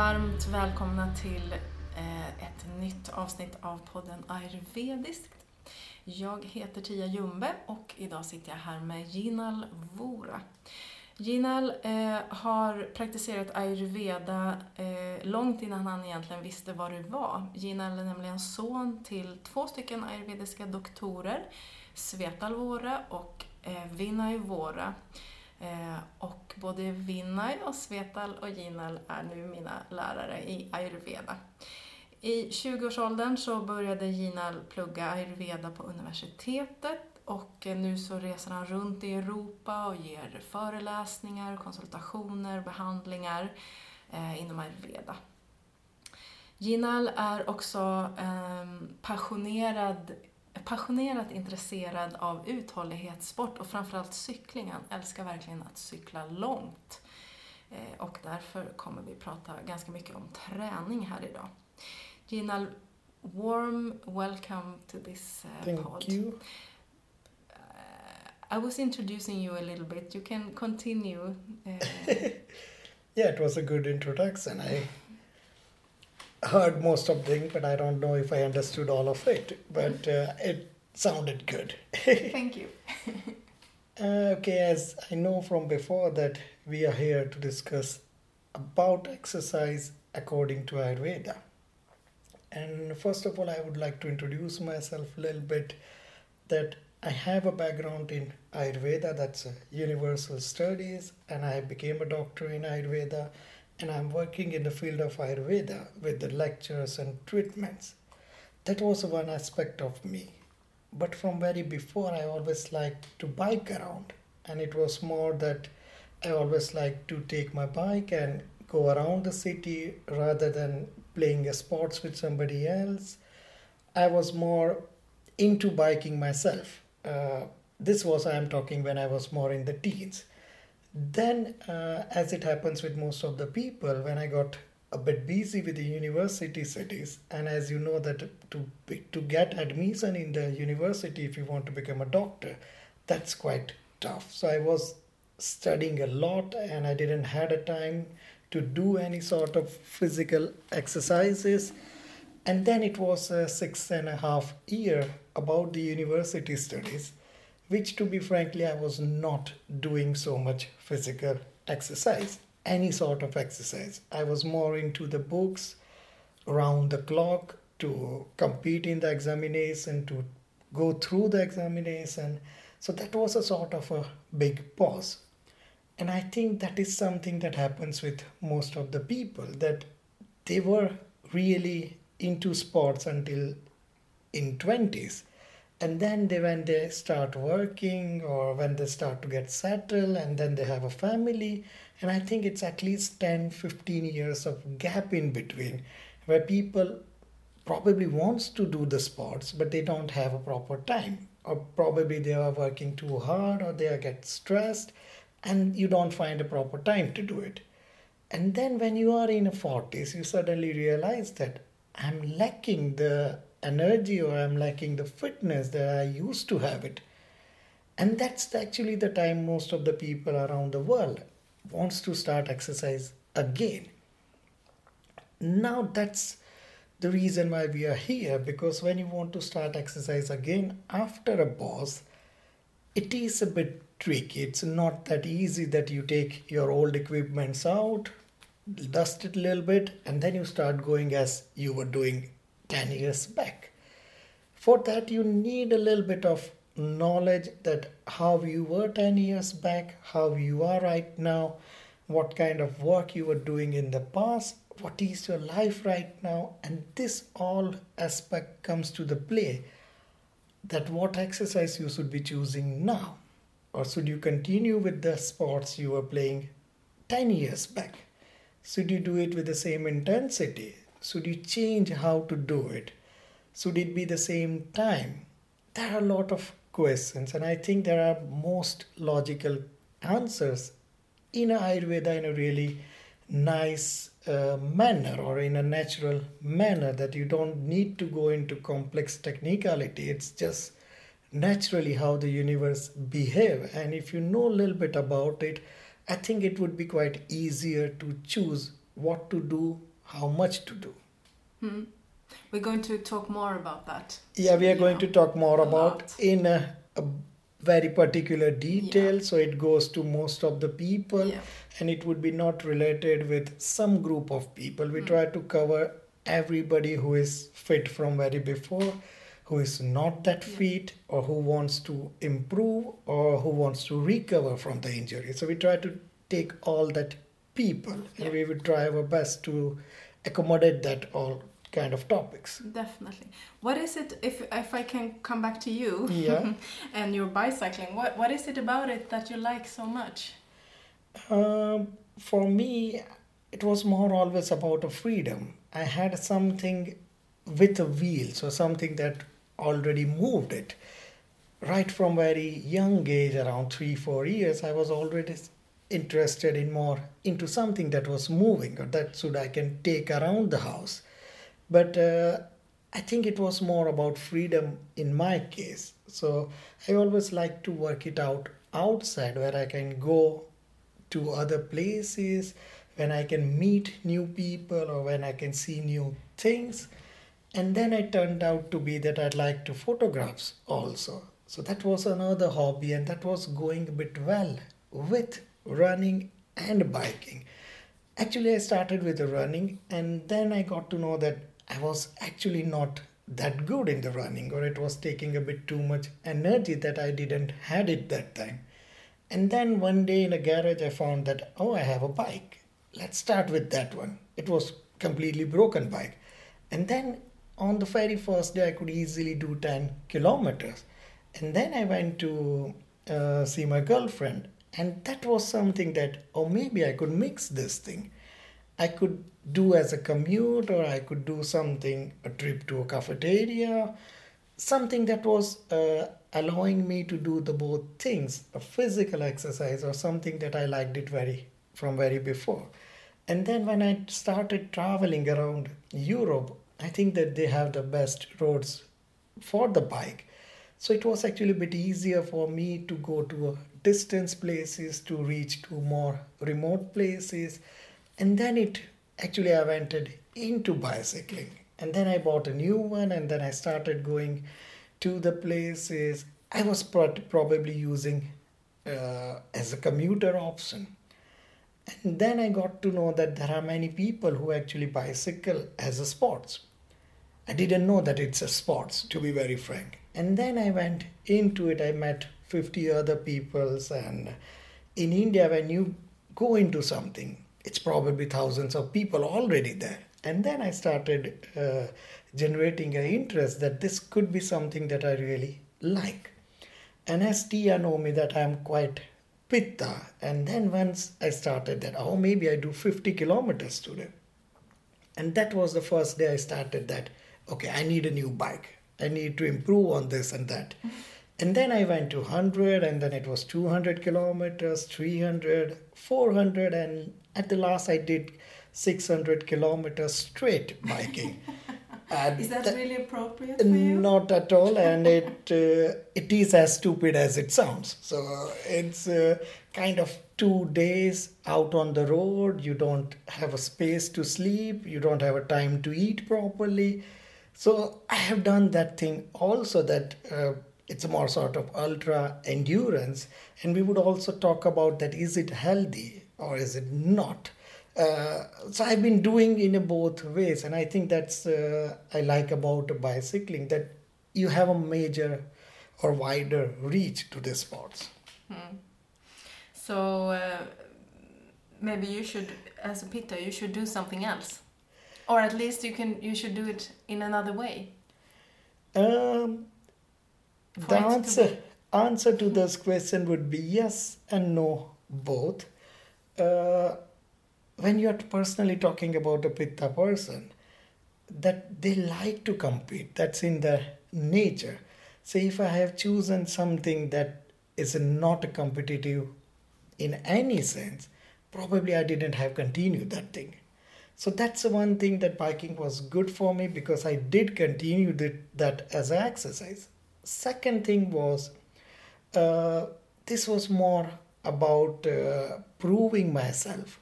varmt välkomna till eh, ett nytt avsnitt av podden Ayurvediskt. Jag heter Tia Jumbe och idag sitter jag här med Jinal Vora. Jinal eh, har praktiserat ayurveda eh, långt innan han egentligen visste vad det var. Jinal är nämligen son till två stycken ayurvediska doktorer, Svetal Vora och eh, Vinay Vora. Eh, och både Vinay och Svetal och Jinal är nu mina lärare i ayurveda. I 20-årsåldern så började Jinal plugga ayurveda på universitetet och nu så reser han runt i Europa och ger föreläsningar, konsultationer, behandlingar eh, inom ayurveda. Jinal är också ehm, passionerad passionerat intresserad av uthållighetssport och framförallt cykling. Han älskar verkligen att cykla långt. Eh, och därför kommer vi prata ganska mycket om träning här idag. Ginal, warm welcome to this uh, Thank pod. you. Uh, I was introducing you a little bit. You can continue. Uh, Yeah, it was a good introduction. I heard most of things, but I don't know if I understood all of it. But uh, it sounded good. thank you. Uh, okay, as I know from before that we are here to discuss about exercise according to Ayurveda. And first of all, I would like to introduce myself a little bit that I have a background in Ayurveda, that's universal studies, and I became a doctor in Ayurveda, and I'm working in the field of Ayurveda with the lectures and treatments. That was one aspect of me. But from very before, I always liked to bike around, and it was more that I always liked to take my bike and go around the city rather than playing sports with somebody else. I was more into biking myself. Uh, this was I am talking when I was more in the teens. Then, uh, as it happens with most of the people, when I got a bit busy with the university studies, and as you know that to to get admission in the university if you want to become a doctor, that's quite tough. So I was studying a lot, and I didn't had a time to do any sort of physical exercises. And then it was a six and a half year about the university studies, which to be frankly, I was not doing so much physical exercise, any sort of exercise. I was more into the books, round the clock to compete in the examination, to go through the examination. So that was a sort of a big pause. And I think that is something that happens with most of the people that they were really into sports until in 20s and then they when they start working or when they start to get settled and then they have a family and i think it's at least 10 15 years of gap in between where people probably wants to do the sports but they don't have a proper time. Or probably they are working too hard or they are get stressed and you don't find a proper time to do it. And then when you are in a 40s you suddenly realize that i'm lacking the energy or i'm lacking the fitness that i used to have it. And that's actually the time most of the people around the world wants to start exercise again. Now that's the reason why we are here because when you want to start exercise again after a pause it is a bit tricky. It's not that easy that you take your old equipments out dust it a little bit and then you start going as you were doing 10 years back. For that you need a little bit of knowledge that how you were 10 years back how you are right now what kind of work you were doing in the past what is your life right now and this all aspect comes to the play that what exercise you should be choosing now or should you continue with the sports you were playing 10 years back? Should you do it with the same intensity should you change how to do it? Should it be the same time? There are a lot of questions and i think there are most logical answers in ayurveda in a really nice uh, manner or in a natural manner that you don't need to go into complex technicality. It's just naturally how the universe behave. And if you know a little bit about it i think it would be quite easier to choose what to do, how much to do. Hmm. We're going to talk more about that. Yeah, we are going Yeah. to talk more about lot. in a, a very particular detail, Yeah. so it goes to most of the people, Yeah. and it would be not related with some group of people. We Mm. try to cover everybody who is fit from very before, who is not that Yeah. fit, or who wants to improve, or who wants to recover from the injury. So we try to take all that people, and we will try our best to accommodate that all kind of topics. Definitely. What is it if if I can come back to you Yeah. and your bicycling? What what is it about it that you like so much? Um, for me, it was more always about a freedom. I had something with a wheel, so something that already moved it. Right from very young age, around three, four years, I was already interested in more into something that was moving or that should I can take around the house. But uh, I think it was more about freedom in my case. So I always like to work it out outside where I can go to other places, when I can meet new people or when I can see new things. And then it turned out to be that I'd like to photographs also. So that was another hobby and that was going a bit well with running and biking. Actually, I started with the running and then I got to know that I was actually not that good in the running or it was taking a bit too much energy that I didn't had it that time. And then one day in a garage, I found that, oh, I have a bike. Let's start with that one. It was completely broken bike. And then on the very first day, I could easily do 10 kilometers. And then I went to uh, see my girlfriend. And that was something that, oh, maybe I could mix this thing. I could do as a commute or I could do something, a trip to a cafeteria, something that was uh, allowing me to do the both things a physical exercise or something that i liked it very from very before and then when i started traveling around europe i think that they have the best roads for the bike so it was actually a bit easier for me to go to uh, distance places to reach to more remote places. And then it actually i went into bicycling. And then i bought a new one and then i started going to the places. I was pro- probably using uh, as a commuter option. And then i got to know that there are many people who actually bicycle as a sports. I didn't know that it's a sports to be very frank. And then i went into it. I met 50 other peoples and in india when you go into something it's probably thousands of people already there. And then i started uh, generating an interest that this could be something that i really like. And as tia know me that i'm quite pitta. And then once i started that oh maybe i do 50 kilometers today. And that was the first day i started that okay i need a new bike. I need to improve on this and that and then i went to 100 and then it was 200 kilometers 300 400 and at the last i did 600 kilometers straight biking And Is that tha- really appropriate for you? not at all, and it uh, it is as stupid as it sounds. So it's uh, kind of two days out on the road. You don't have a space to sleep. You don't have a time to eat properly. So I have done that thing also. That uh, it's a more sort of ultra endurance, and we would also talk about that. Is it healthy or is it not? Uh, so I've been doing in a both ways, and I think that's uh, I like about bicycling that you have a major or wider reach to the sports. Hmm. So uh, maybe you should, as a pitta, you should do something else, or at least you can. You should do it in another way. Um, the answer answer to this question would be yes and no both. Uh, when you're personally talking about a pitta person, that they like to compete. That's in their nature. So if I have chosen something that is not competitive in any sense, probably I didn't have continued that thing. So that's the one thing that biking was good for me because I did continue that, that as an exercise. Second thing was uh, this was more about uh, proving myself.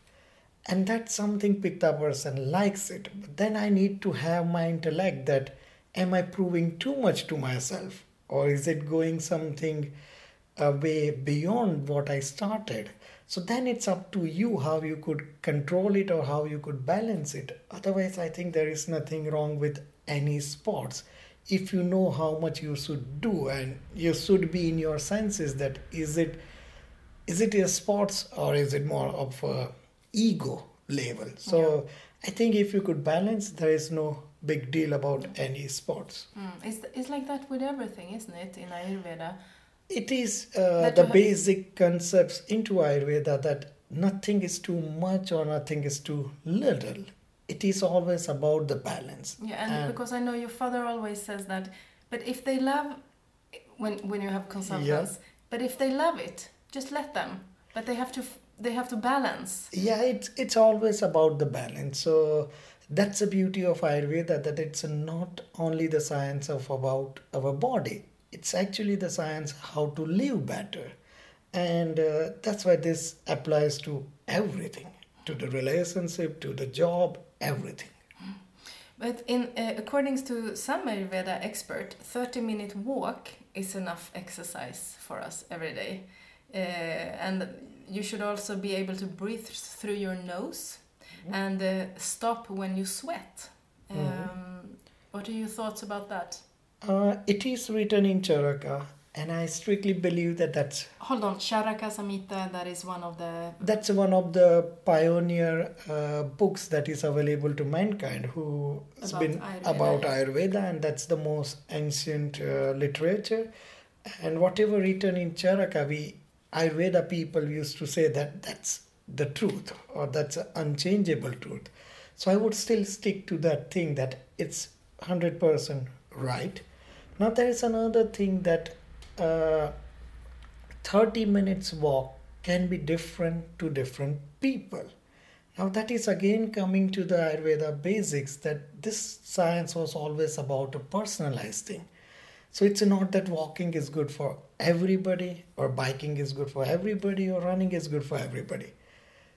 and that's something pitta person likes it. But then i need to have my intellect that am i proving too much to myself? Or is it going something uh, way beyond what i started? So then it's up to you how you could control it or how you could balance it. Otherwise i think there is nothing wrong with any sports if you know how much you should do and you should be in your senses that is it is it a sports or is it more of a ego level so yeah. i think if you could balance there is no big deal about any sports mm. it's, it's like that with everything isn't it in ayurveda it is uh, the basic concepts into ayurveda that nothing is too much or nothing is too little it is always about the balance. Yeah, and, and, because I know your father always says that, but if they love, when when you have consultants, yeah. but if they love it, just let them. But they have to they have to balance. Yeah, it's it's always about the balance. So that's the beauty of Ayurveda that it's not only the science of about our body. It's actually the science how to live better, and uh, that's why this applies to everything to the relationship, to the job, everything. But in uh, according to some Ayurveda expert, 30 minute walk is enough exercise for us every day. Uh, and you should also be able to breathe through your nose mm. and uh, stop when you sweat. Mm-hmm. Um, mm. What are your thoughts about that? Uh, it is written in Charaka and I strictly believe that that's. Hold on, Charaka Samhita. That is one of the. That's one of the pioneer uh, books that is available to mankind, who has been Ayurveda. about Ayurveda, and that's the most ancient uh, literature. And whatever written in Charaka, we Ayurveda people used to say that that's the truth or that's an unchangeable truth. So I would still stick to that thing that it's hundred percent right. Now there is another thing that uh, 30 minutes walk can be different to different people. Now, that is again coming to the Ayurveda basics that this science was always about a personalized thing. So, it's not that walking is good for everybody, or biking is good for everybody, or running is good for everybody.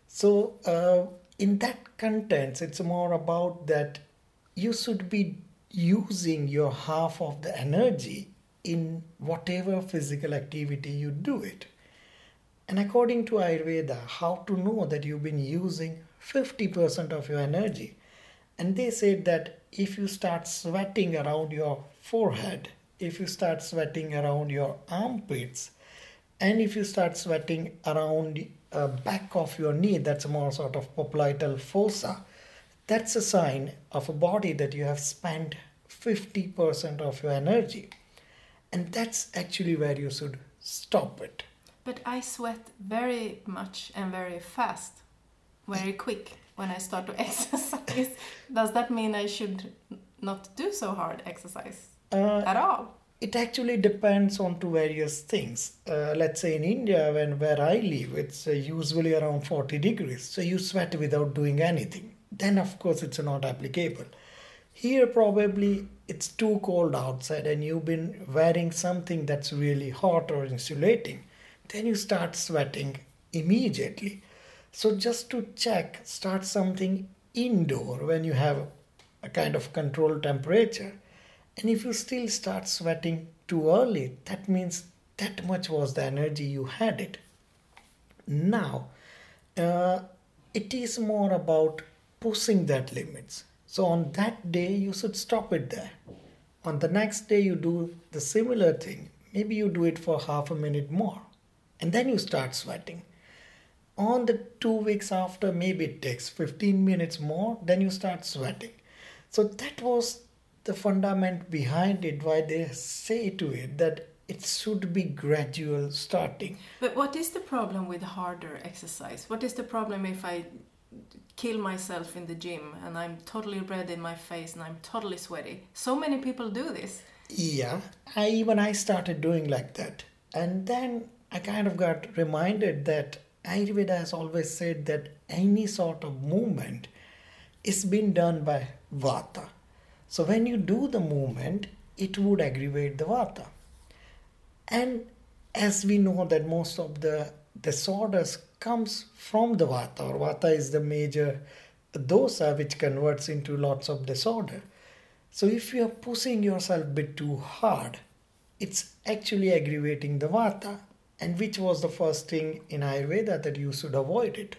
So, uh, in that context, it's more about that you should be using your half of the energy in whatever physical activity you do it. And according to Ayurveda, how to know that you've been using 50% of your energy? And they said that if you start sweating around your forehead, if you start sweating around your armpits, and if you start sweating around uh, back of your knee, that's a more sort of popliteal fossa, that's a sign of a body that you have spent 50% of your energy. And that's actually where you should stop it. But I sweat very much and very fast, very quick when I start to exercise. Does that mean I should not do so hard exercise uh, at all? It actually depends on to various things. Uh, let's say in India, when where I live, it's uh, usually around 40 degrees, so you sweat without doing anything. Then of course it's not applicable. Here probably it's too cold outside and you've been wearing something that's really hot or insulating, then you start sweating immediately. So, just to check, start something indoor when you have a kind of controlled temperature. And if you still start sweating too early, that means that much was the energy you had it. Now, uh, it is more about pushing that limits. So on that day, you should stop it there. On the next day, you do the similar thing. Maybe you do it for half a minute more. And then you start sweating. On the two weeks after, maybe it takes 15 minutes more, then you start sweating. So that was the fundament behind it, why they say to it that it should be gradual starting. But what is the problem with harder exercise? What is the problem if I kill myself in the gym and I'm totally red in my face and I'm totally sweaty. So many people do this. Yeah, I even I started doing like that. And then I kind of got reminded that Ayurveda has always said that any sort of movement is being done by Vata. So when you do the movement, it would aggravate the Vata. And as we know that most of the disorders comes from the vata, or vata is the major dosa which converts into lots of disorder. So if you are pushing yourself a bit too hard, it's actually aggravating the vata, and which was the first thing in Ayurveda that you should avoid it.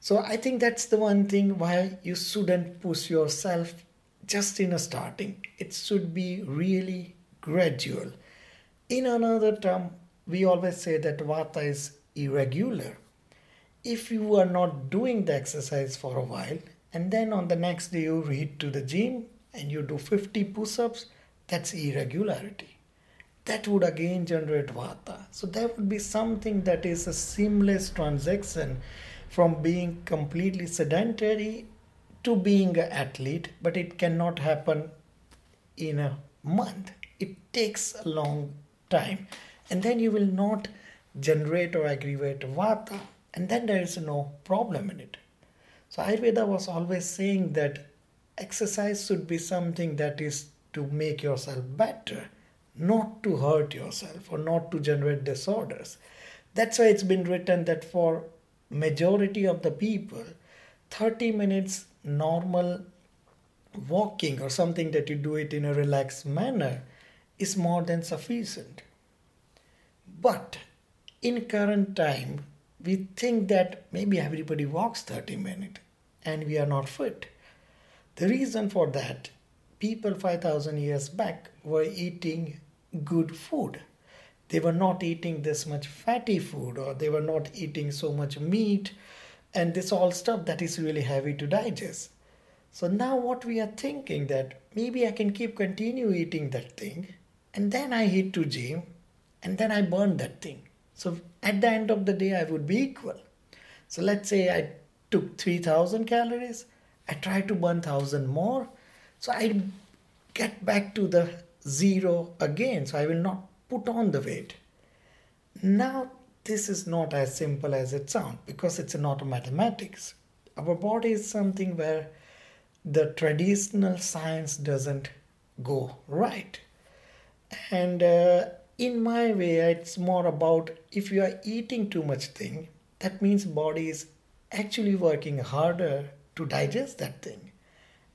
So I think that's the one thing why you shouldn't push yourself just in a starting. It should be really gradual. In another term, we always say that vata is irregular. If you are not doing the exercise for a while and then on the next day you hit to the gym and you do 50 push ups, that's irregularity. That would again generate vata. So there would be something that is a seamless transaction from being completely sedentary to being an athlete, but it cannot happen in a month. It takes a long time. And then you will not generate or aggravate vata, and then there is no problem in it. So Ayurveda was always saying that exercise should be something that is to make yourself better, not to hurt yourself or not to generate disorders. That's why it's been written that for majority of the people, 30 minutes normal walking or something that you do it in a relaxed manner is more than sufficient. But in current time, we think that maybe everybody walks 30 minutes and we are not fit. The reason for that, people 5000 years back were eating good food. They were not eating this much fatty food or they were not eating so much meat and this all stuff that is really heavy to digest. So now what we are thinking that maybe I can keep continue eating that thing and then I hit to gym and then I burn that thing. So at the end of the day I would be equal. So let's say I took 3000 calories, I try to burn 1000 more. So I get back to the zero again. So I will not put on the weight. Now this is not as simple as it sounds because it's not mathematics. Our body is something where the traditional science doesn't go right. And uh, in my way, it's more about if you are eating too much thing, that means body is actually working harder to digest that thing.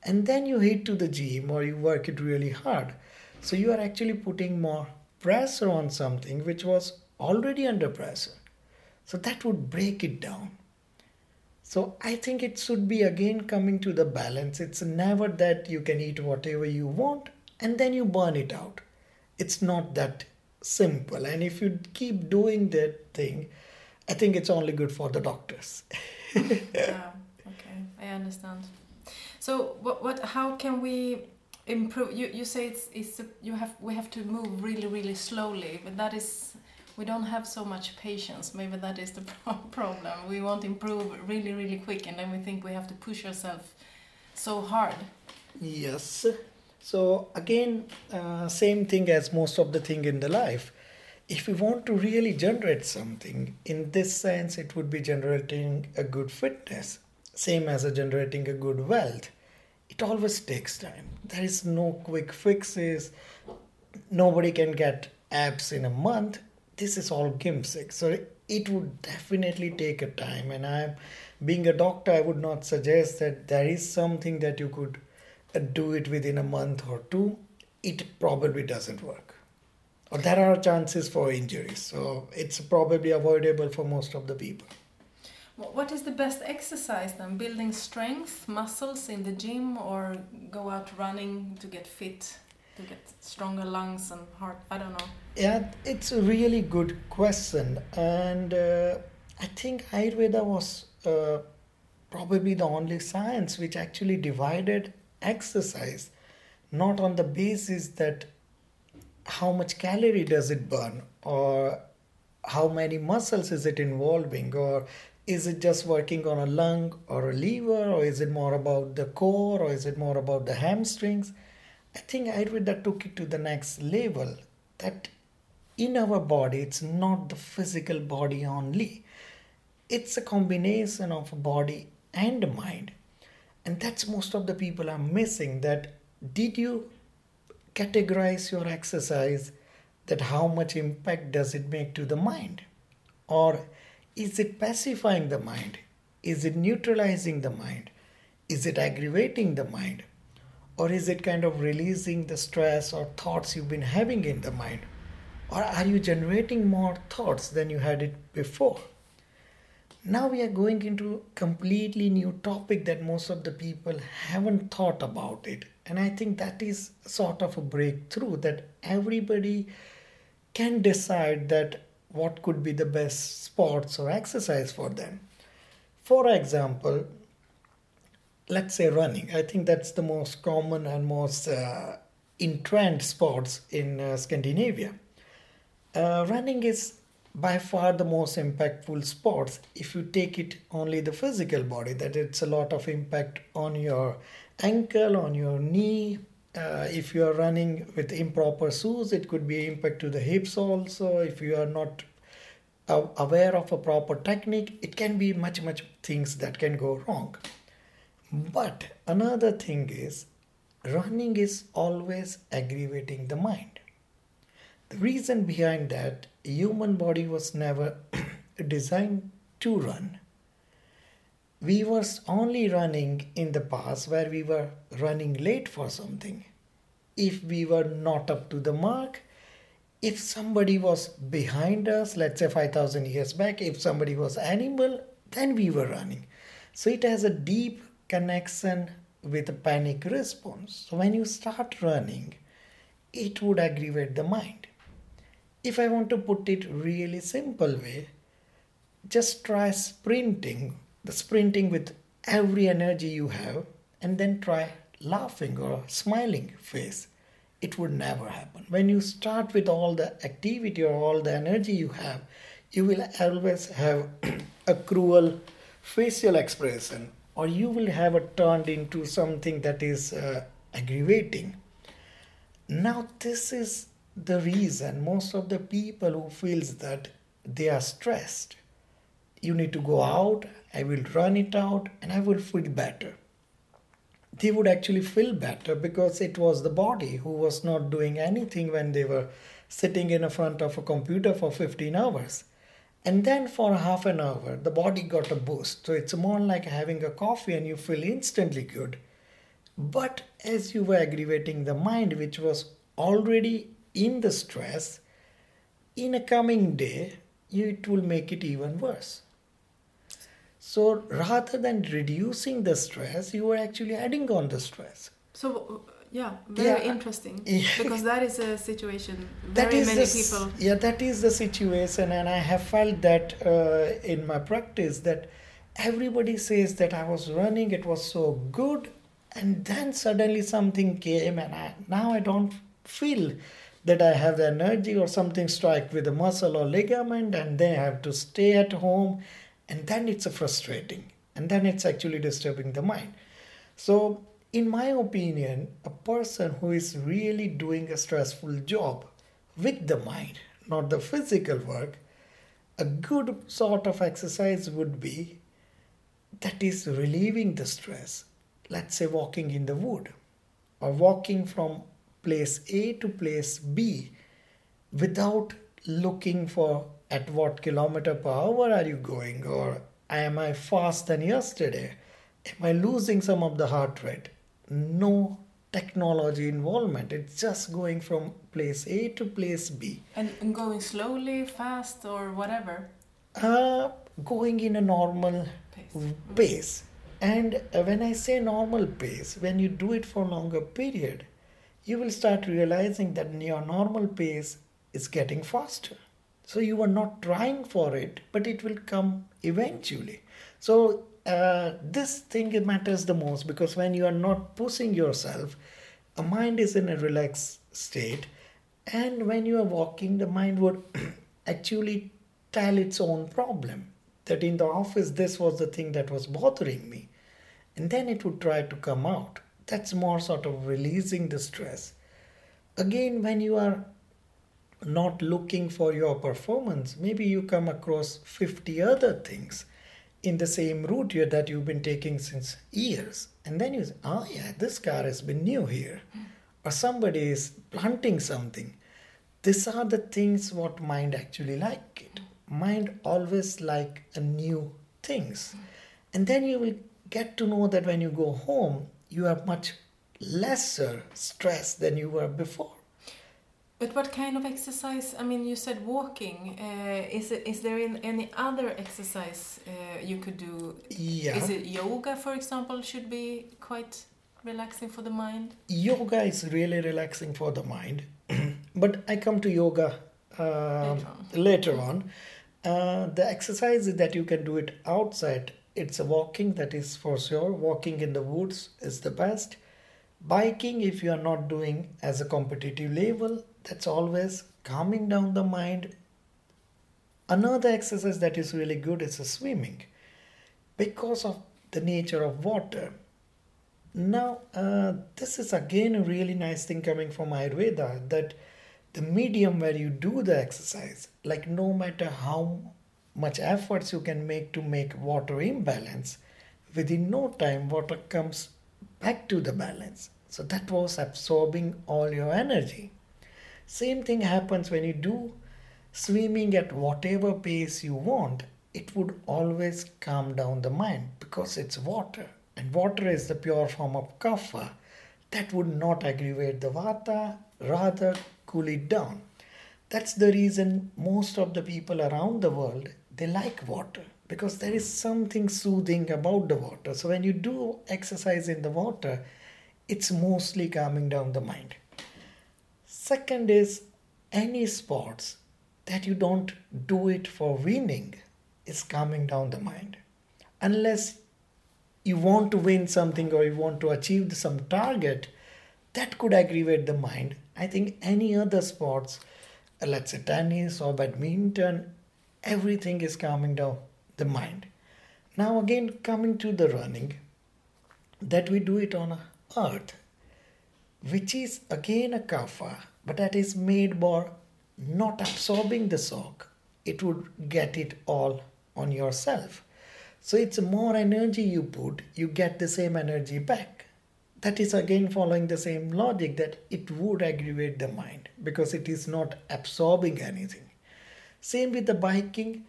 And then you hit to the gym or you work it really hard. So you are actually putting more pressure on something which was already under pressure. So that would break it down. So I think it should be again coming to the balance. It's never that you can eat whatever you want and then you burn it out. It's not that simple. And if you keep doing that thing, I think it's only good for the doctors. yeah, okay, I understand. So what, what how can we improve you you say it's it's you have we have to move really really slowly but that is we don't have so much patience maybe that is the problem we want to improve really really quick and then we think we have to push ourselves so hard yes so again uh, same thing as most of the thing in the life if we want to really generate something in this sense it would be generating a good fitness same as a generating a good wealth it always takes time. There is no quick fixes. Nobody can get abs in a month. This is all gimmick. So it would definitely take a time. And I'm being a doctor, I would not suggest that there is something that you could do it within a month or two. It probably doesn't work. Or there are chances for injuries. So it's probably avoidable for most of the people. What is the best exercise then? Building strength, muscles in the gym, or go out running to get fit, to get stronger lungs and heart? I don't know. Yeah, it's a really good question, and uh, I think Ayurveda was uh, probably the only science which actually divided exercise not on the basis that how much calorie does it burn or how many muscles is it involving or is it just working on a lung or a liver or is it more about the core or is it more about the hamstrings? I think ayurveda took it to the next level that in our body it's not the physical body only. It's a combination of body and mind and that's most of the people are missing that did you categorize your exercise that how much impact does it make to the mind or is it pacifying the mind? Is it neutralizing the mind? Is it aggravating the mind? Or is it kind of releasing the stress or thoughts you've been having in the mind? Or are you generating more thoughts than you had it before? Now we are going into completely new topic that most of the people haven't thought about it. And I think that is sort of a breakthrough that everybody can decide that what could be the best sports or exercise for them. For example, let's say running. I think that's the most common and most uh, in trend sports in uh, Scandinavia. Uh, running is by far the most impactful sports if you take it only the physical body that it's a lot of impact on your ankle on your knee. Uh, if you are running with improper shoes it could be impact to the hips also. If you are not aware of a proper technique it can be much much things that can go wrong. But another thing is running is always aggravating the mind. The reason behind that human body was never designed to run. We were only running in the past where we were running late for something. If we were not up to the mark if somebody was behind us let's say 5000 years back if somebody was animal then we were running. So it has a deep connection with a panic response. So when you start running it would aggravate the mind if i want to put it really simple way just try sprinting the sprinting with every energy you have and then try laughing or smiling face it would never happen. When you start with all the activity or all the energy you have, you will always have a cruel facial expression or you will have it turned into something that is uh, aggravating. Now this is the reason most of the people who feels that they are stressed. You need to go out, I will run it out and I will feel better they would actually feel better because it was the body who was not doing anything when they were sitting in front of a computer for 15 hours. And then for half an hour, the body got a boost. So it's more like having a coffee and you feel instantly good. But as you were aggravating the mind, which was already in the stress, in a coming day, it will make it even worse. So rather than reducing the stress, you are actually adding on the stress. So yeah, very yeah. interesting. Because that is a situation very many the, people. Yeah, that is the situation, and I have felt that uh, in my practice that everybody says that I was running, it was so good, and then suddenly something came, and I, now I don't feel that I have the energy or something strike with a muscle or ligament, and then I have to stay at home and then it's frustrating and then it's actually disturbing the mind. So in my opinion a person who is really doing a stressful job with the mind not the physical work a good sort of exercise would be that is relieving the stress. Let's say walking in the wood or walking from place a to place b without looking for at what kilometer per hour are you going or am i fast than yesterday? Am i losing some of the heart rate? No technology involvement. It's just going from place a to place b. And going slowly fast or whatever? Uh, going in a normal pace, pace. and when i say normal pace when you do it for longer period you will start realizing that your normal pace is getting faster so you are not trying for it, but it will come eventually. So uh, this thing matters the most because when you are not pushing yourself, a mind is in a relaxed state, and when you are walking, the mind would actually tell its own problem. That in the office, this was the thing that was bothering me, and then it would try to come out. That's more sort of releasing the stress. Again, when you are not looking for your performance, maybe you come across 50 other things in the same route that you've been taking since years. And then you say, oh, yeah, this car has been new here. Or somebody is planting something. These are the things what mind actually like it. mind always like a new things. And then you will get to know that when you go home, you have much lesser stress than you were before. But what kind of exercise? I mean, you said walking. Uh, is it is there in any other exercise uh, you could do? Yeah. Is it yoga, for example? Should be quite relaxing for the mind. Yoga is really relaxing for the mind, but I come to yoga uh, Later on. later on. Uh, the exercise is that you can do it outside. It's a walking that is for sure. Walking in the woods is the best. Biking, if you are not doing as a competitive level, that's always calming down the mind. Another exercise that is really good is a swimming because of the nature of water. Now, uh, this is again a really nice thing coming from Ayurveda that the medium where you do the exercise, like no matter how much efforts you can make to make water imbalance, within no time water comes back to the balance. So that was absorbing all your energy. Same thing happens when you do swimming at whatever pace you want, it would always calm down the mind because it's water. And water is the pure form of kapha that would not aggravate the vata, rather cool it down. That's the reason most of the people around the world they like water because there is something soothing about the water. So when you do exercise in the water, it's mostly calming down the mind. Second is any sports that you don't do it for winning is calming down the mind. Unless you want to win something or you want to achieve some target, that could aggravate the mind. I think any other sports, let's say tennis or badminton, everything is calming down the mind. Now, again, coming to the running, that we do it on earth, which is again a kapha, but that is made by not absorbing the sock. It would get it all on yourself. So it's more energy you put, you get the same energy back. That is again following the same logic that it would aggravate the mind because it is not absorbing anything. Same with the biking,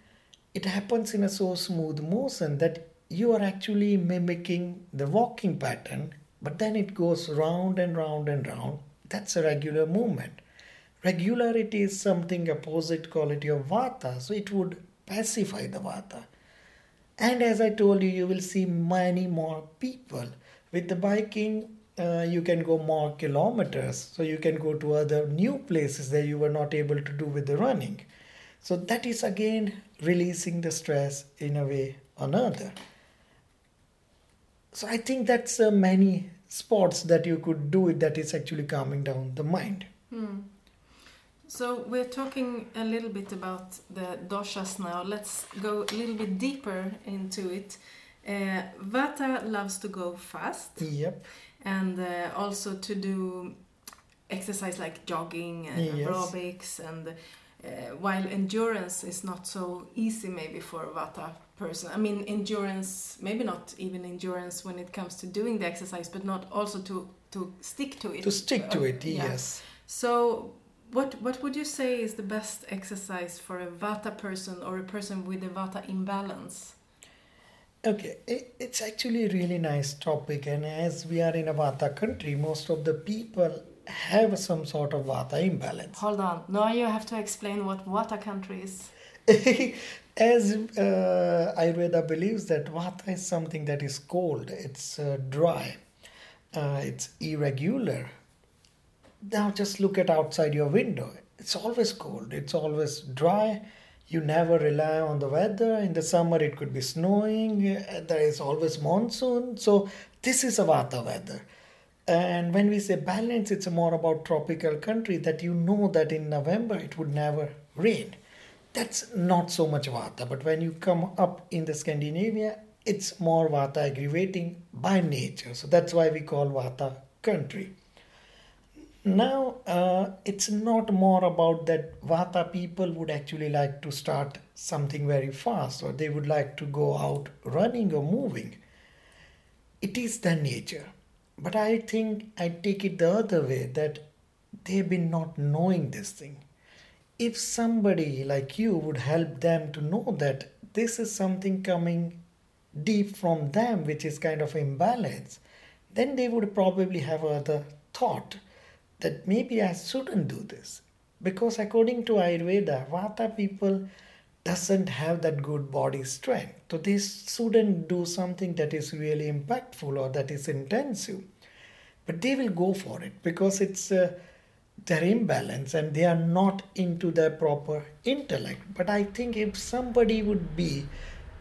it happens in a so smooth motion that you are actually mimicking the walking pattern, but then it goes round and round and round. That's a regular movement. Regularity is something opposite quality of vata, so it would pacify the vata. And as I told you, you will see many more people. With the biking, uh, you can go more kilometers, so you can go to other new places that you were not able to do with the running. So that is again releasing the stress in a way or another. So I think that's uh, many sports that you could do it that is actually calming down the mind. Hmm. So we're talking a little bit about the doshas now. Let's go a little bit deeper into it. Uh, Vata loves to go fast Yep. and uh, also to do exercise like jogging and Yes. aerobics and uh, while endurance is not so easy maybe for a Vata person. I mean endurance, maybe not even endurance when it comes to doing the exercise, but not also to to stick to it. To stick to it, yeah. yes. So, what what would you say is the best exercise for a Vata person or a person with a Vata imbalance? Okay, it, it's actually a really nice topic, and as we are in a Vata country, most of the people have some sort of Vata imbalance. Hold on, now you have to explain what Vata country is. as uh, Ayurveda believes that Vata is something that is cold, it's uh, dry, uh, it's irregular. Now just look at outside your window. It's always cold, it's always dry. You never rely on the weather. In the summer, it could be snowing. uh, There is always monsoon. So, this is a Vata weather. And when we say balance, it's more about tropical country that you know that in November it would never rain. That's not so much Vata. But when you come up in the Scandinavia, it's more Vata aggravating by nature. So that's why we call Vata country. Now, uh, it's not more about that Vata people would actually like to start something very fast or they would like to go out running or moving. It is their nature. But I think I take it the other way that they've been not knowing this thing. if somebody like you would help them to know that this is something coming deep from them, which is kind of imbalance, then they would probably have other thought that maybe I shouldn't do this. Because according to Ayurveda, Vata people doesn't have that good body strength. So they shouldn't do something that is really impactful or that is intensive. But they will go for it because it's uh, their imbalance and they are not into their proper intellect. But I think if somebody would be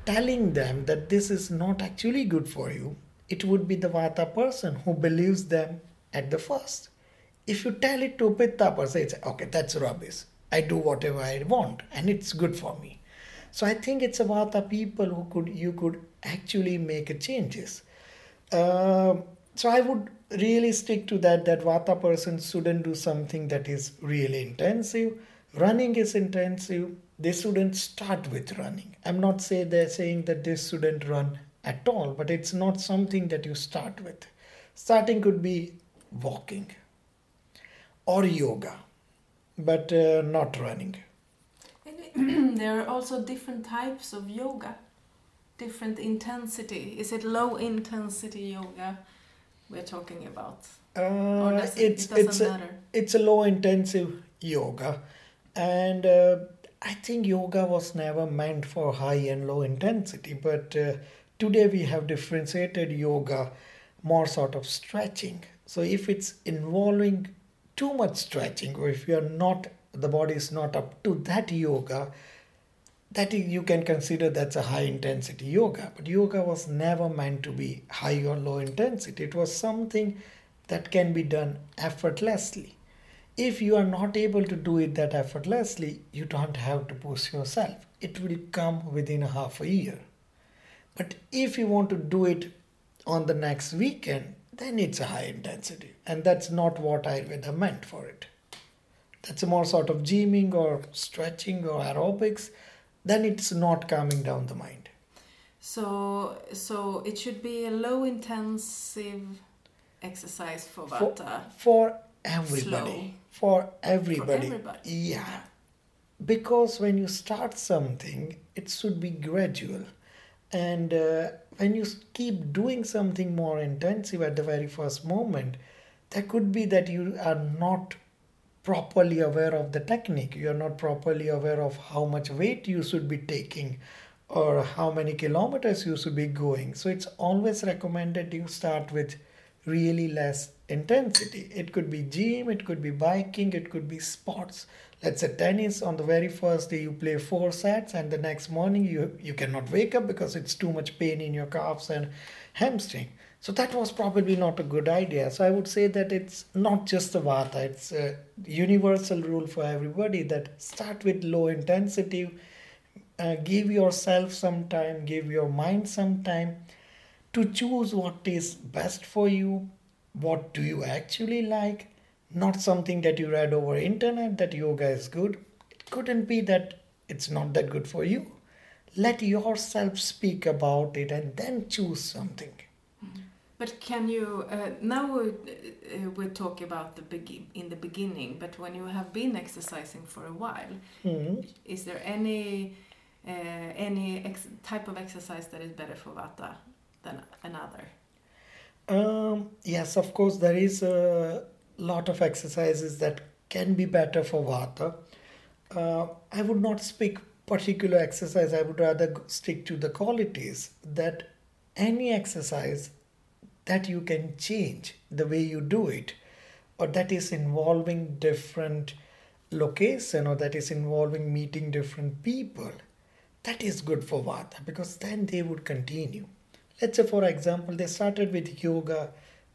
telling them that this is not actually good for you, it would be the Vata person who believes them at the first. If you tell it to Pitta person, it's okay, that's rubbish. I do whatever I want and it's good for me. So I think it's about the people who could you could actually make changes. Uh, so I would really stick to that that Vata person shouldn't do something that is really intensive. Running is intensive. They shouldn't start with running. I'm not say they're saying that they shouldn't run at all, but it's not something that you start with. Starting could be walking or yoga, but uh, not running. there are also different types of yoga, different intensity. Is it low intensity yoga we're talking about? Uh, it- it's it doesn't it's a, matter? it's a low intensive yoga, and uh, I think yoga was never meant for high and low intensity. But uh, today we have differentiated yoga, more sort of stretching. So if it's involving too much stretching, or if you are not the body is not up to that yoga, that you can consider that's a high intensity yoga. But yoga was never meant to be high or low intensity. It was something that can be done effortlessly. If you are not able to do it that effortlessly you don't have to push yourself. It will come within a half a year. But if you want to do it on the next weekend then it's a high intensity and that's not what ayurveda meant for it that's a more sort of gymming or stretching or aerobics then it's not calming down the mind. So, so it should be a low intensive exercise for For- Vata. For everybody. Slow. For everybody. everybody. Yeah. Because when you start something, it should be gradual. And uh, when you keep doing something more intensive at the very first moment, there could be that you are not properly aware of the technique. You are not properly aware of how much weight you should be taking or how many kilometers you should be going. So it's always recommended you start with really less intensity. It could be gym, it could be biking, it could be sports. Let's say tennis on the very first day you play four sets and the next morning you you cannot wake up because it's too much pain in your calves and hamstring. So that was probably not a good idea. So I would say that it's not just the vata, it's a universal rule for everybody that start with low intensity, uh, give yourself some time, give your mind some time to choose what is best for you, what do you actually like, not something that you read over internet that yoga is good. It couldn't be that it's not that good for you. Let yourself speak about it and then choose something. But can you uh, now we uh, we talk about the begin in the beginning, but when you have been exercising for a while, Mhm. is there any uh, any ex- type of exercise that is better for Vata than another? Um, yes, of course, there is a lot of exercises that can be better for Vata. Uh, I would not speak particular exercise. I would rather stick to the qualities that any exercise that you can change the way you do it, or that is involving different location, or that is involving meeting different people, that is good for Vata because then they would continue let's say for example they started with yoga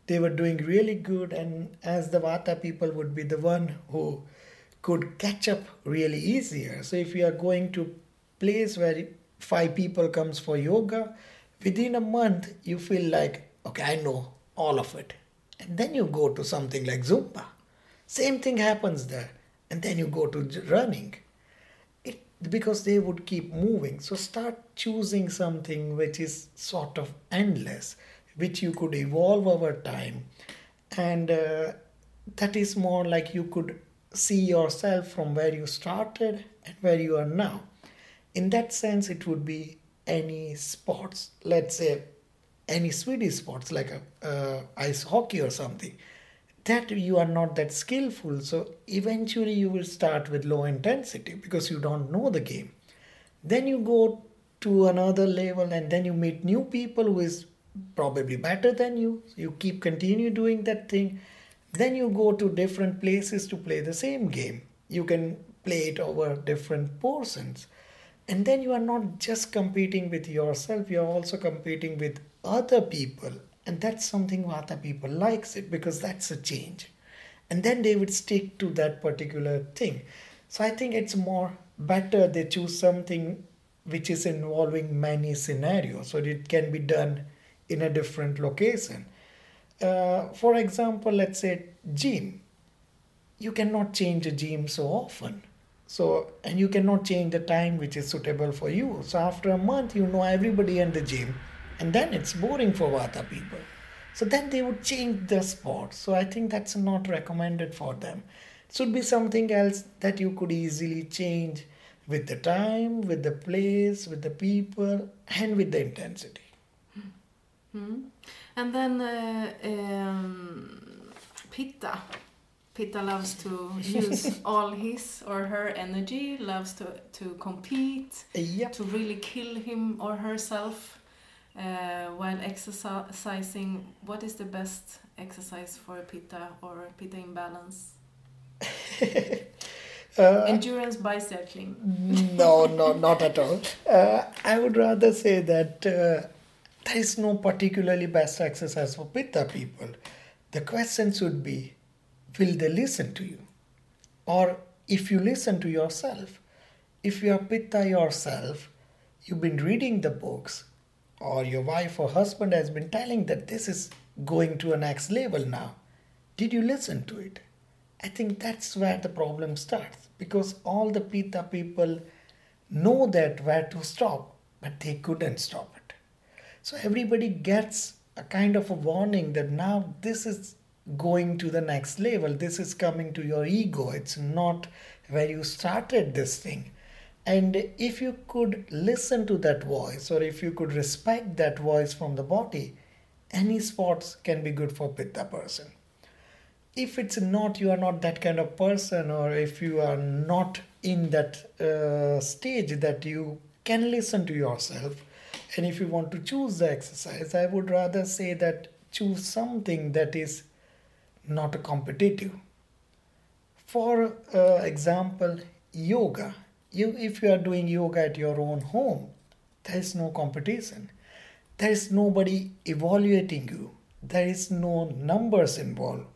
they were doing really good and as the vata people would be the one who could catch up really easier. So if you are going to place where five people comes for yoga within a month you feel like okay i know all of it. And then you go to something like zumba. Same thing happens there. And then you go to running. It because they would keep moving. So start choosing something which is sort of endless which you could evolve over time and uh, that is more like you could see yourself from where you started and where you are now. In that sense, it would be any sports. Let's say any Swedish sports like a, uh, ice hockey or something. That you are not that skillful, so eventually you will start with low intensity because you don't know the game. Then you go to another level and then you meet new people who is probably better than you. You keep continue doing that thing. Then you go to different places to play the same game. You can play it over different portions. And then you are not just competing with yourself, you are also competing with other people. And that's something other people likes it because that's a change. And then they would stick to that particular thing. So I think it's more better they choose something which is involving many scenarios so it can be done in a different location. Uh, for example, let's say gym. You cannot change a gym so often. So, and you cannot change the time which is suitable for you. So, after a month, you know everybody in the gym, and then it's boring for Vata people. So, then they would change the sport. So, I think that's not recommended for them. It should be something else that you could easily change with the time, with the place, with the people, and with the intensity. Mm. And then uh, um, Pitta. Pitta loves to use all his or her energy, loves to, to compete, Yep. to really kill him or herself uh, while exercising. What is the best exercise for a Pitta or Pitta imbalance? Uh, Endurance bicycling. no, no, not at all. Uh, I would rather say that uh, there is no particularly best exercise for Pitta people. The question should be will they listen to you? Or if you listen to yourself, if you are Pitta yourself, you've been reading the books, or your wife or husband has been telling that this is going to a next level now. Did you listen to it? I think that's where the problem starts because all the Pitta people know that where to stop, but they couldn't stop. So everybody gets a kind of a warning that now this is going to the next level, this is coming to your ego, it's not where you started this thing. And if you could listen to that voice or if you could respect that voice from the body, any sports can be good for Pitta person. If it's not you are not that kind of person or if you are not in that uh, stage that you can listen to yourself and if you want to choose the exercise i would rather say that choose something that is not competitive. For uh, example yoga. You if you are doing yoga at your own home there is no competition. There is nobody evaluating you. There is no numbers involved.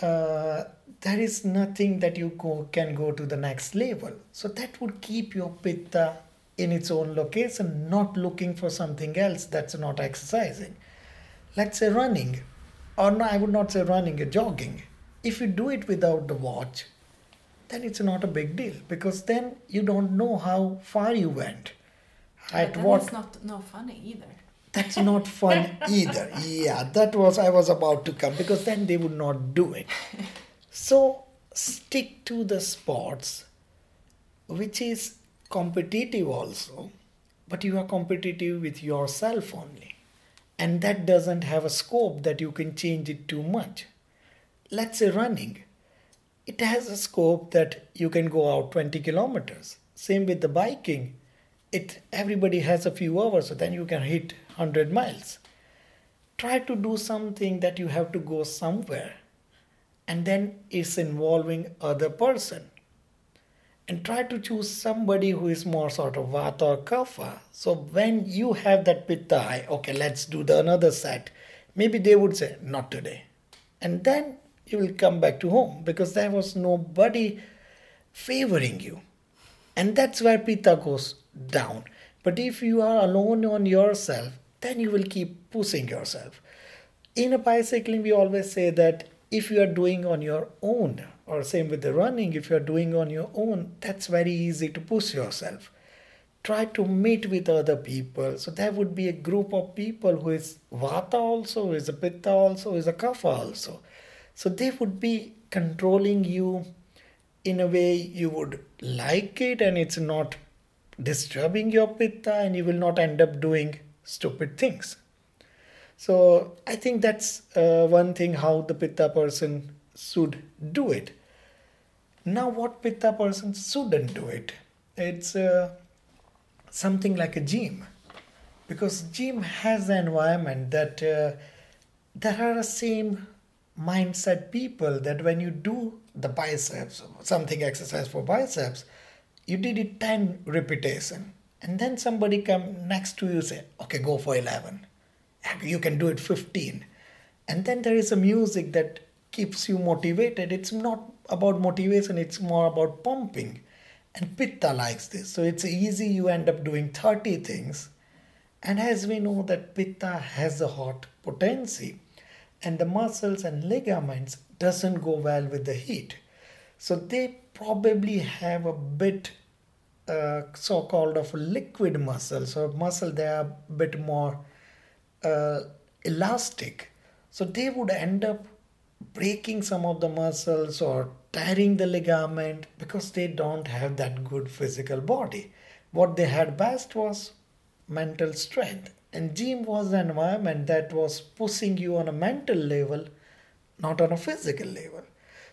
Uh, there is nothing that you go, can go to the next level. So that would keep your pitta in its own location, not looking for something else that's not exercising. Let's say running, or no, I would not say running, jogging. If you do it without the watch, then it's not a big deal because then you don't know how far you went. At but what? It's not no funny either. That's not fun either. Yeah, that was I was about to come because then they would not do it. So stick to the sports which is competitive also, but you are competitive with yourself only. And that doesn't have a scope that you can change it too much. Let's say running. It has a scope that you can go out 20 kilometers. Same with the biking. It everybody has a few hours, so then you can hit 100 miles. Try to do something that you have to go somewhere and then it's involving other person. And try to choose somebody who is more sort of vata or kapha. So when you have that pitta, okay, let's do the another set. Maybe they would say, not today. And then you will come back to home because there was nobody favoring you. And that's where pitta goes down. But if you are alone on yourself, then you will keep pushing yourself. In a bicycling, we always say that if you are doing on your own, or same with the running, if you are doing on your own, that's very easy to push yourself. Try to meet with other people. So there would be a group of people who is Vata also, who is a Pitta also, who is a Kapha also. So they would be controlling you in a way you would like it and it's not disturbing your pitta and you will not end up doing stupid things. So I think that's uh, one thing how the pitta person should do it. Now, what pitta person shouldn't do it? It's uh, something like a gym, because gym has an environment that uh, there are the same mindset people that when you do the biceps, something exercise for biceps, you did it 10 repetition and then somebody come next to you say okay go for 11 you can do it 15 and then there is a music that keeps you motivated. It's not about motivation it's more about pumping. And pitta likes this. So it's easy you end up doing 30 things. And as we know that pitta has a hot potency and the muscles and ligaments doesn't go well with the heat. So they probably have a bit uh, so-called of liquid muscle so muscle they are a bit more uh, elastic. So they would end up breaking some of the muscles or tearing the ligament because they don't have that good physical body. What they had best was mental strength. And gym was an environment that was pushing you on a mental level not on a physical level.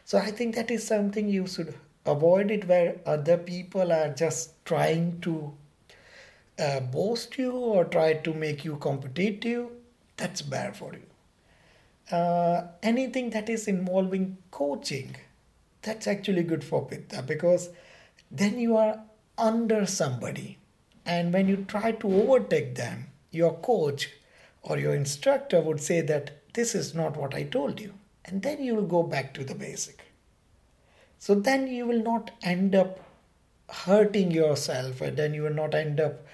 So i think that is something you should avoid it where other people are just trying to uh, boast you or try to make you competitive. That's bad for you uh, anything that is involving coaching that's actually good for pitta because then you are under somebody. And when you try to overtake them your coach or your instructor would say that this is not what i told you. And then you will go back to the basic. So then you will not end up hurting yourself and then you will not end up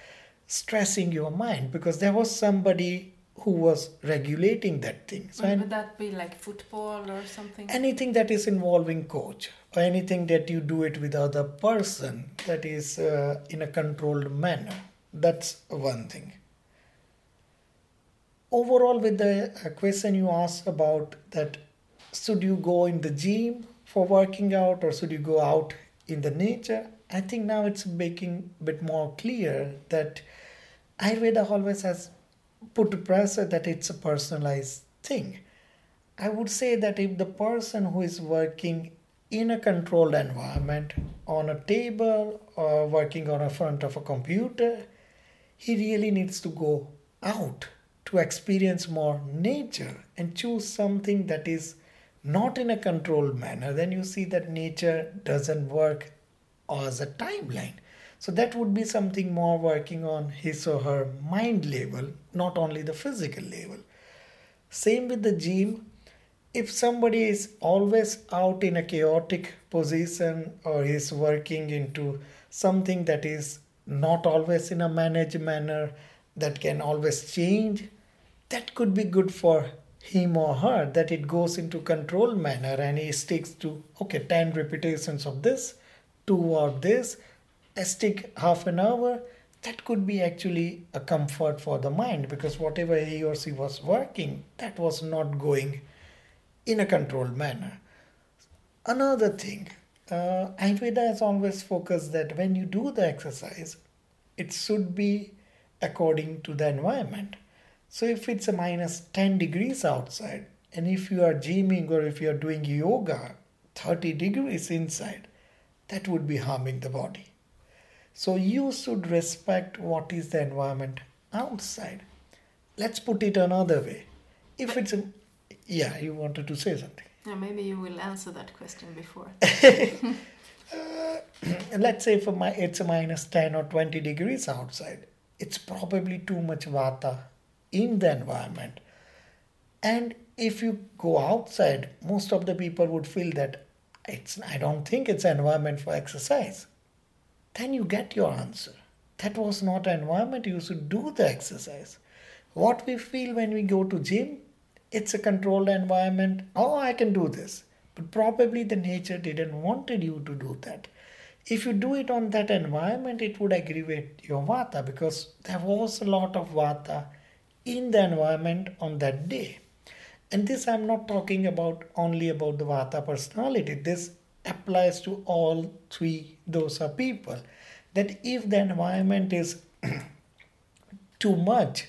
stressing your mind because there was somebody who was regulating that thing. So would that be like football or something? Anything that is involving coach or anything that you do it with other person that is uh, in a controlled manner. That's one thing. Overall, with the uh, question you asked about that, should you go in the gym for working out or should you go out in the nature? I think now it's making a bit more clear that Ayurveda always has put pressure that it's a personalized thing. I would say that if the person who is working in a controlled environment on a table or working on a front of a computer, he really needs to go out to experience more nature and choose something that is not in a controlled manner, then you see that nature doesn't work as a timeline. So that would be something more working on his or her mind level, not only the physical level. Same with the gym. If somebody is always out in a chaotic position or is working into something that is not always in a managed manner, that can always change, that could be good for him or her that it goes into control manner and he sticks to okay 10 repetitions of this two of this stick half an hour that could be actually a comfort for the mind because whatever he or she was working that was not going in a controlled manner another thing uh, ayurveda has always focused that when you do the exercise it should be according to the environment so if it's a minus 10 degrees outside, and if you are gymming or if you are doing yoga 30 degrees inside, that would be harming the body. So you should respect what is the environment outside. Let's put it another way. If it's a, yeah, you wanted to say something. Yeah, maybe you will answer that question before. uh, let's say for my it's a minus 10 or 20 degrees outside. It's probably too much vata in the environment. And if you go outside, most of the people would feel that it's I don't think it's an environment for exercise. Then you get your answer. That was not an environment you should do the exercise. What we feel when we go to gym, it's a controlled environment. Oh, I can do this. But probably the nature didn't wanted you to do that. If you do it on that environment, it would aggravate your vata because there was a lot of vata in the environment on that day. And this I'm not talking about only about the Vata personality. This applies to all three dosha people. That if the environment is too much,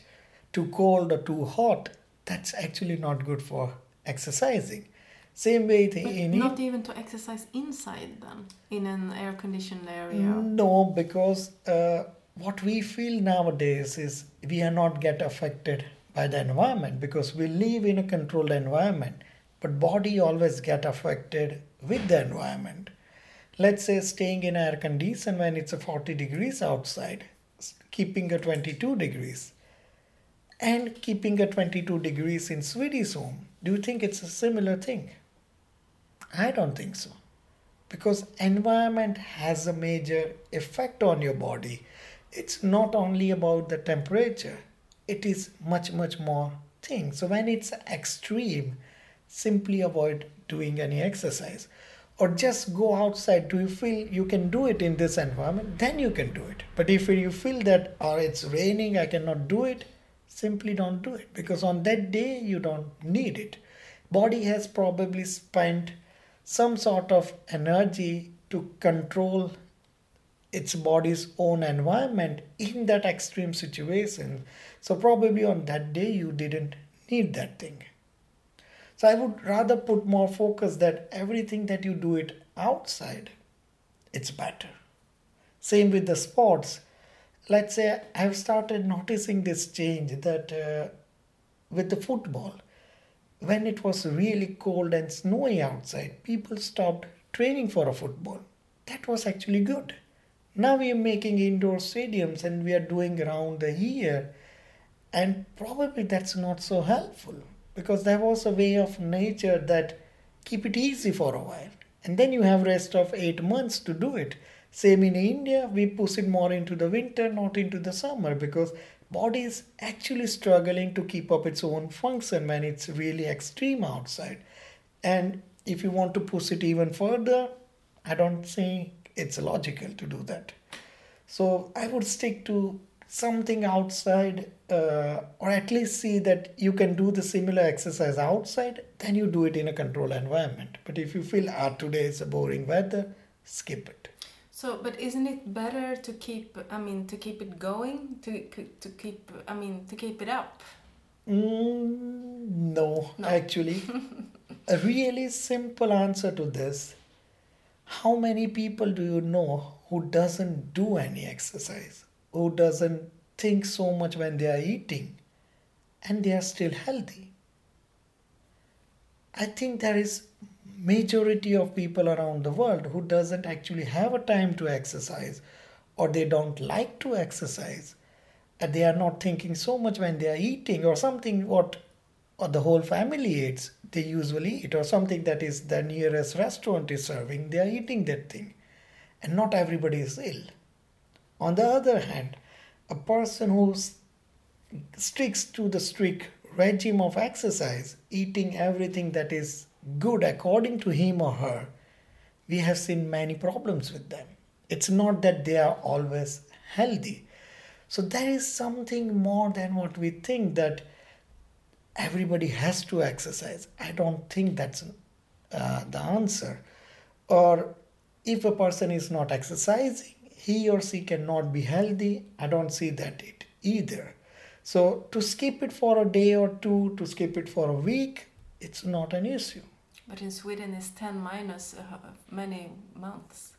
too cold or too hot, that's actually not good for exercising. Same way But in not even to exercise inside then, in an air-conditioned area. No, because uh, what we feel nowadays is we are not get affected by the environment because we live in a controlled environment, but body always get affected with the environment. Let's say staying in air condition when it's a 40 degrees outside, keeping a 22 degrees, and keeping a 22 degrees in Swedish home. Do you think it's a similar thing? I don't think so because environment has a major effect on your body it's not only about the temperature it is much much more thing so when it's extreme simply avoid doing any exercise or just go outside do you feel you can do it in this environment then you can do it but if you feel that or it's raining i cannot do it simply don't do it because on that day you don't need it body has probably spent some sort of energy to control its body's own environment in that extreme situation. So, probably on that day, you didn't need that thing. So, I would rather put more focus that everything that you do it outside, it's better. Same with the sports. Let's say I've started noticing this change that uh, with the football, when it was really cold and snowy outside, people stopped training for a football. That was actually good. Now we are making indoor stadiums and we are doing around the year, and probably that's not so helpful because there was a way of nature that keep it easy for a while, and then you have rest of eight months to do it. Same in India, we push it more into the winter, not into the summer, because body is actually struggling to keep up its own function when it's really extreme outside. And if you want to push it even further, I don't think it's logical to do that. So I would stick to something outside, uh, or at least see that you can do the similar exercise outside, then you do it in a controlled environment. But if you feel, ah, today is a boring weather, skip it. So, but isn't it better to keep? I mean, to keep it going, to to keep. I mean, to keep it up. Mm, no, No. actually. a really simple answer to this. How many people do you know who doesn't do any exercise? Who doesn't think so much when they are eating and they are still healthy? I think there is majority of people around the world who doesn't actually have a time to exercise or they don't like to exercise and they are not thinking so much when they are eating or something what or the whole family eats. They usually eat or something that is the nearest restaurant is serving they are eating that thing. And not everybody is ill on the other hand a person who sticks to the strict regime of exercise eating everything that is good according to him or her we have seen many problems with them it's not that they are always healthy so there is something more than what we think that everybody has to exercise. I don't think that's uh, the answer. Or if a person is not exercising, he or she cannot be healthy. I don't see that it either. So to skip it for a day or two, to skip it for a week, it's not an issue. But in Sweden, it's ten minus uh, many months.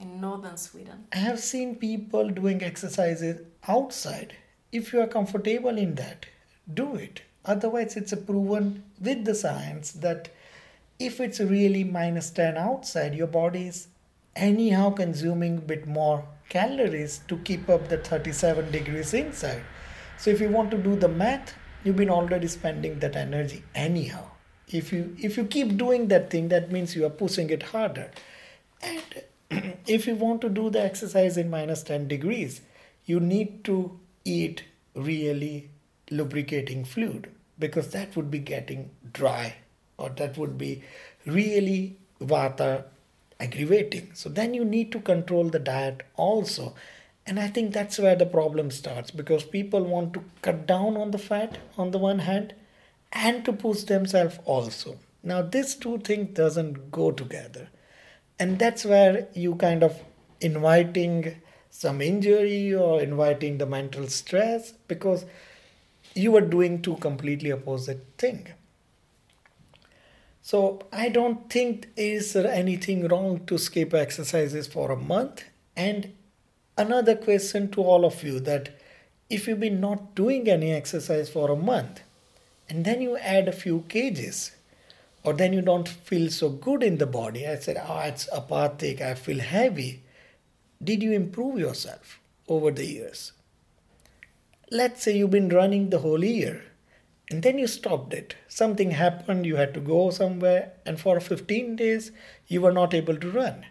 In northern Sweden. I have seen people doing exercises outside. If you are comfortable in that, do it. Otherwise, it's a proven with the science that if it's really minus 10 outside, your body is anyhow consuming a bit more calories to keep up the 37 degrees inside. So if you want to do the math, you've been already spending that energy anyhow. If you if you keep doing that thing, that means you are pushing it harder. And if you want to do the exercise in minus 10 degrees, you need to eat really lubricating fluid because that would be getting dry or that would be really vata aggravating. So then you need to control the diet also. And I think that's where the problem starts because people want to cut down on the fat on the one hand and to push themselves also. Now, this two things doesn't go together. And that's where you kind of inviting some injury or inviting the mental stress because you are doing two completely opposite thing. So I don't think is anything wrong to skip exercises for a month. And another question to all of you that if you've been not doing any exercise for a month and then you add a few kgs or then you don't feel so good in the body i said oh it's apathic i feel heavy did you improve yourself over the years let's say you've been running the whole year and then you stopped it something happened you had to go somewhere and for 15 days you were not able to run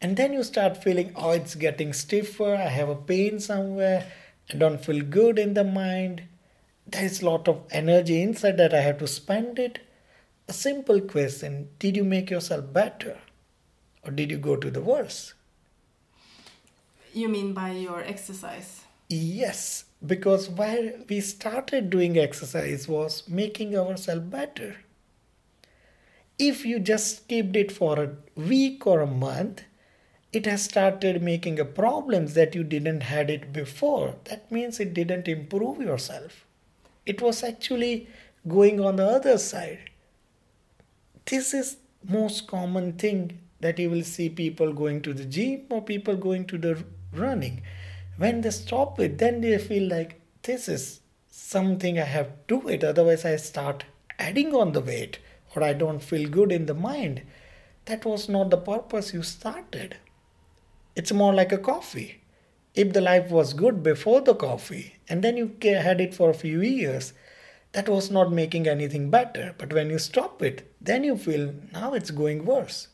and then you start feeling oh it's getting stiffer i have a pain somewhere i don't feel good in the mind there is a lot of energy inside that i have to spend it a simple question Did you make yourself better? Or did you go to the worse? You mean by your exercise? Yes, because where we started doing exercise was making ourselves better. If you just skipped it for a week or a month, it has started making a problems that you didn't had it before. That means it didn't improve yourself. It was actually going on the other side this is most common thing that you will see people going to the gym or people going to the running when they stop it then they feel like this is something i have to do it otherwise i start adding on the weight or i don't feel good in the mind that was not the purpose you started it's more like a coffee if the life was good before the coffee and then you had it for a few years that was not making anything better. But when you stop it, then you feel now it's going worse.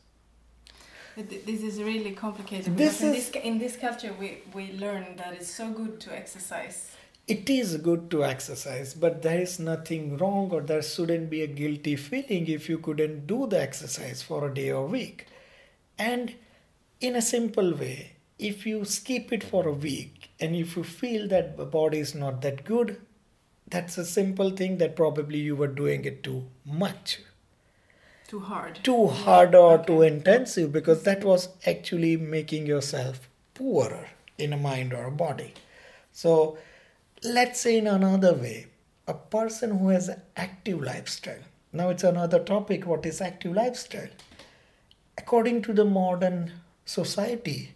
This is really complicated this in, this, in this culture we, we learn that it's so good to exercise. It is good to exercise, but there is nothing wrong or there shouldn't be a guilty feeling if you couldn't do the exercise for a day or week. And in a simple way, if you skip it for a week and if you feel that the body is not that good, that's a simple thing that probably you were doing it too much too hard. Too hard or okay. too intensive because that was actually making yourself poorer in a mind or a body. So let's say in another way a person who has an active lifestyle. Now it's another topic what is active lifestyle? According to the modern society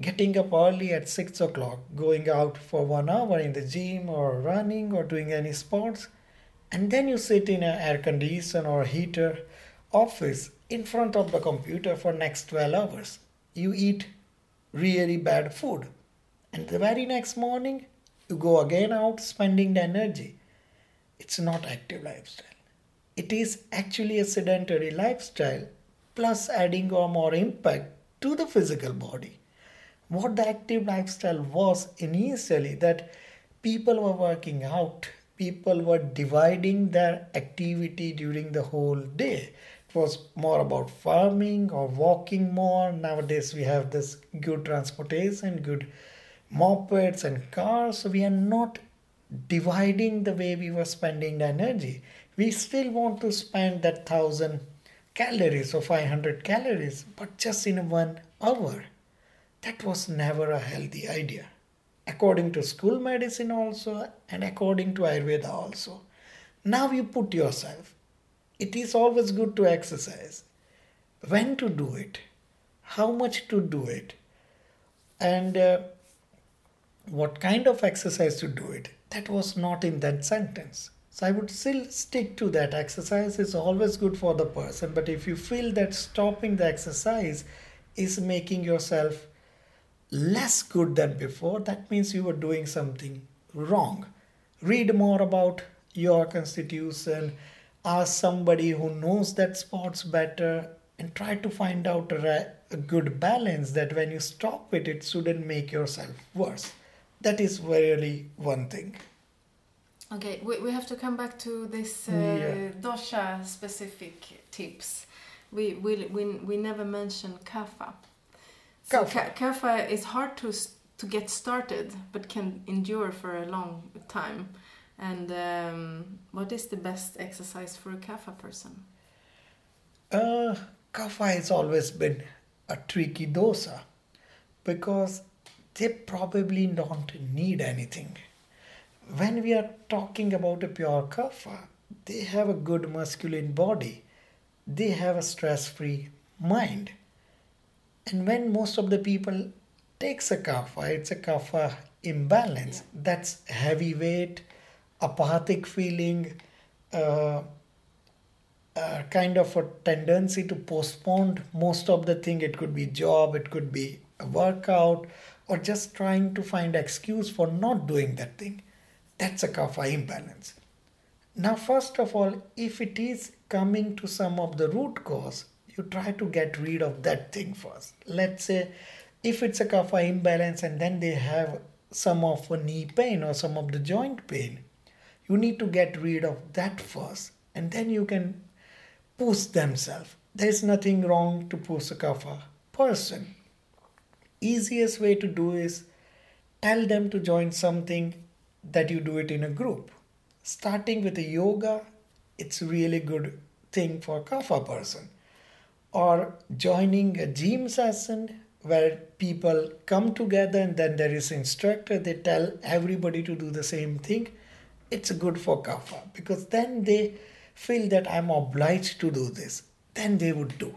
getting up early at 6 o'clock, going out for one hour in the gym or running or doing any sports, and then you sit in an air conditioner or heater office in front of the computer for next 12 hours. You eat really bad food. And the very next morning, you go again out spending the energy. It's not active lifestyle. It is actually a sedentary lifestyle plus adding more impact to the physical body what the active lifestyle was initially that people were working out people were dividing their activity during the whole day was more about farming or walking more nowadays we have this good transportation good mopeds and cars so we are not dividing the way we were spending the energy we still want to spend that 1000 calories or 500 calories but just in one hour that was never a healthy idea. According to school medicine, also, and according to Ayurveda, also. Now you put yourself. It is always good to exercise. When to do it, how much to do it, and uh, what kind of exercise to do it. That was not in that sentence. So I would still stick to that. Exercise is always good for the person, but if you feel that stopping the exercise is making yourself less good than before, that means you were doing something wrong. Read more about your constitution, ask somebody who knows that sports better, and try to find out a, a good balance that when you stop it, it shouldn't make yourself worse. That is really one thing. Okay, we, we have to come back to this uh, yeah. dosha specific tips. We, we, we, we never mentioned kapha. So kapha. is hard to to get started, but can endure for a long time. And um, what is the best exercise for a kapha person? Uh, kapha has always been a tricky dosha because they probably don't need anything. When we are talking about a pure kapha, they have a good masculine body, they have a stress free mind. And when most of the people takes a kapha, it's a kapha imbalance. That's heavy weight, apathic feeling, uh, uh, kind of a tendency to postpone most of the thing. It could be job, it could be a workout, or just trying to find excuse for not doing that thing. That's a kapha imbalance. Now, first of all, if it is coming to some of the root cause, you try to get rid of that thing first. Let's say if it's a kapha imbalance and then they have some of a knee pain or some of the joint pain, you need to get rid of that first and then you can push themselves. There's nothing wrong to push a kapha person. Easiest way to do is tell them to join something that you do it in a group. Starting with a yoga, it's really good thing for kapha person. Or joining a gym session where people come together and then there is instructor they tell everybody to do the same thing it's good for kapha because then they feel that i'm obliged to do this. Then they would do.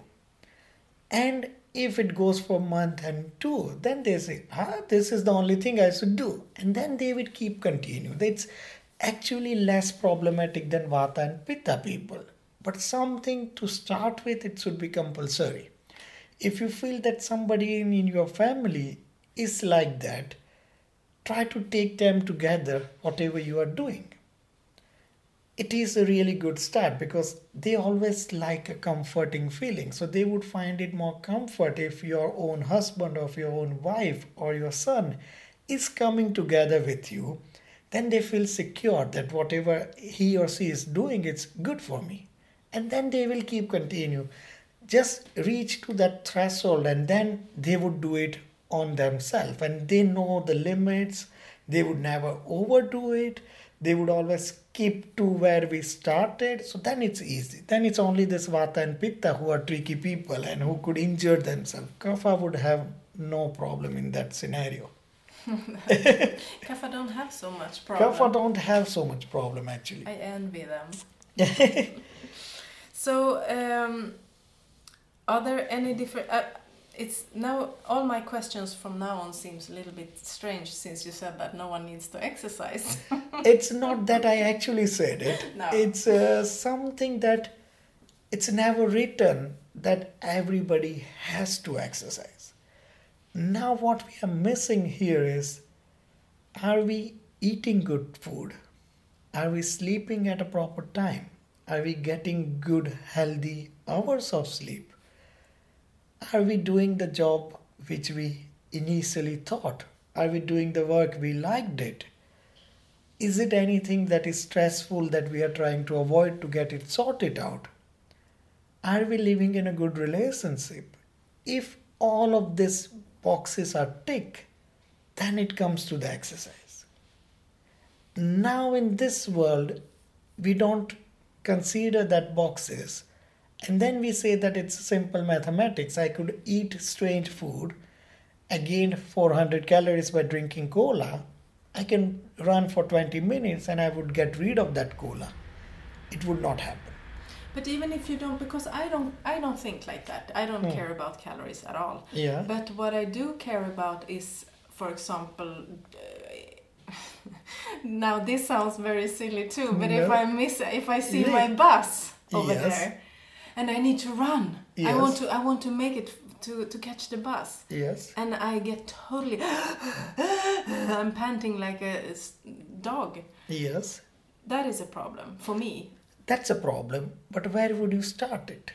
And if it goes for a month and two then they say ah, this is the only thing i should do. And then they would keep continue it's actually less problematic than vata and pitta people. But something to start with it should be compulsory. If you feel that somebody in, in your family is like that, try to take them together, whatever you are doing. It is a really good start because they always like a comforting feeling. So they would find it more comfort if your own husband or your own wife or your son is coming together with you. Then they feel secure that whatever he or she is doing, it's good for me. And then they will keep continue just reach to that threshold and then they would do it on themselves. And they know the limits they would never overdo it. They would always keep to where we started. So then it's easy. Then it's only this vata and pitta who are tricky people and who could injure themselves. Kapha would have no problem in that scenario. Kapha don't have so much problem. Kapha don't have so much problem actually. I envy them. So um, are there any different? Uh, it's now all my questions from now on seems a little bit strange since you said that no one needs to exercise. it's not that I actually said it. No. It's uh, something that it's never written that everybody has to exercise. Now, what we are missing here is are we eating good food? Are we sleeping at a proper time? Are we getting good, healthy hours of sleep? Are we doing the job which we initially thought? Are we doing the work we liked it? Is it anything that is stressful that we are trying to avoid to get it sorted out? Are we living in a good relationship? If all of these boxes are tick, then it comes to the exercise. Now in this world, we don't consider that boxes and then we say that it's simple mathematics. I could eat strange food, I gained 400 calories by drinking cola. I can run for 20 minutes and I would get rid of that cola. It would not happen. But even if you don't, because I don't, I don't think like that. I don't hmm. care about calories at all. Yeah. But what I do care about is, for example, uh, now this sounds very silly too. But no. if I miss, if I see my bus over yes. there, and I need to run. Yes. I want to I want to make it to to catch the bus. Yes. And I get totally I'm panting like a dog. Yes. That is a problem for me. That's a problem, but where would you start it?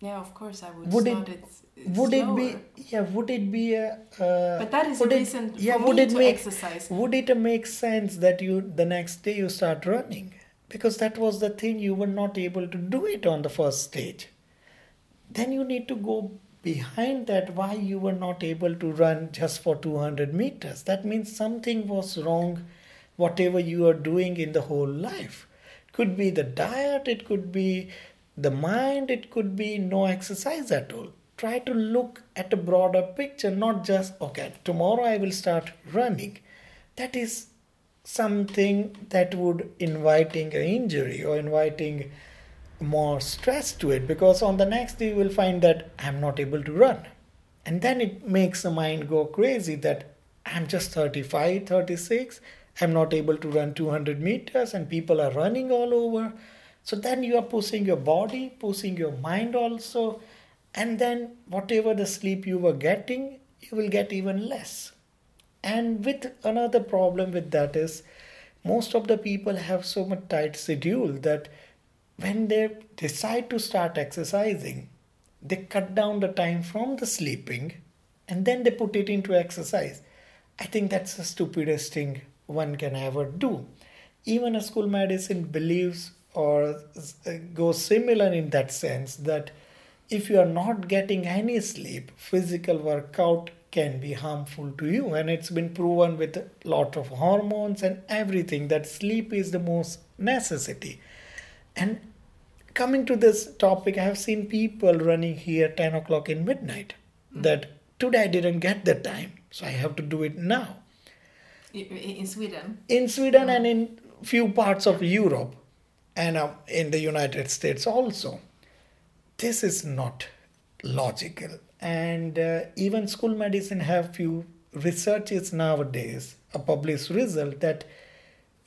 Yeah, of course I would, would start it, it would slower. it be yeah would it be a uh, but that is a reason it, yeah, would it make, exercise would it make sense that you the next day you start running because that was the thing you were not able to do it on the first stage. Then you need to go behind that why you were not able to run just for 200 meters. That means something was wrong, whatever you are doing in the whole life. Could be the diet, it could be the mind, it could be no exercise at all. try to look at a broader picture, not just, okay, tomorrow I will start running. That is something that would inviting an injury or inviting more stress to it because on the next day you will find that I'm not able to run. And then it makes the mind go crazy that I'm just 35, 36, I'm not able to run 200 meters, and people are running all over. So then you are pushing your body, pushing your mind also, and then whatever the sleep you were getting, you will get even less. And with another problem with that is most of the people have so much tight schedule that when they decide to start exercising, they cut down the time from the sleeping and then they put it into exercise. I think that's the stupidest thing one can ever do. Even a school medicine believes or uh, goes similar in that sense that if you are not getting any sleep, physical workout can be harmful to you. And it's been proven with a lot of hormones and everything that sleep is the most necessity. And coming to this topic, I have seen people running here 10 o'clock in midnight. Mm-hmm. That today I didn't get the time, so I have to do it now. In Sweden? In Sweden mm-hmm. and in few parts of Europe and uh, in the United States also. This is not logical. And uh, even school medicine have few researches nowadays, a published result that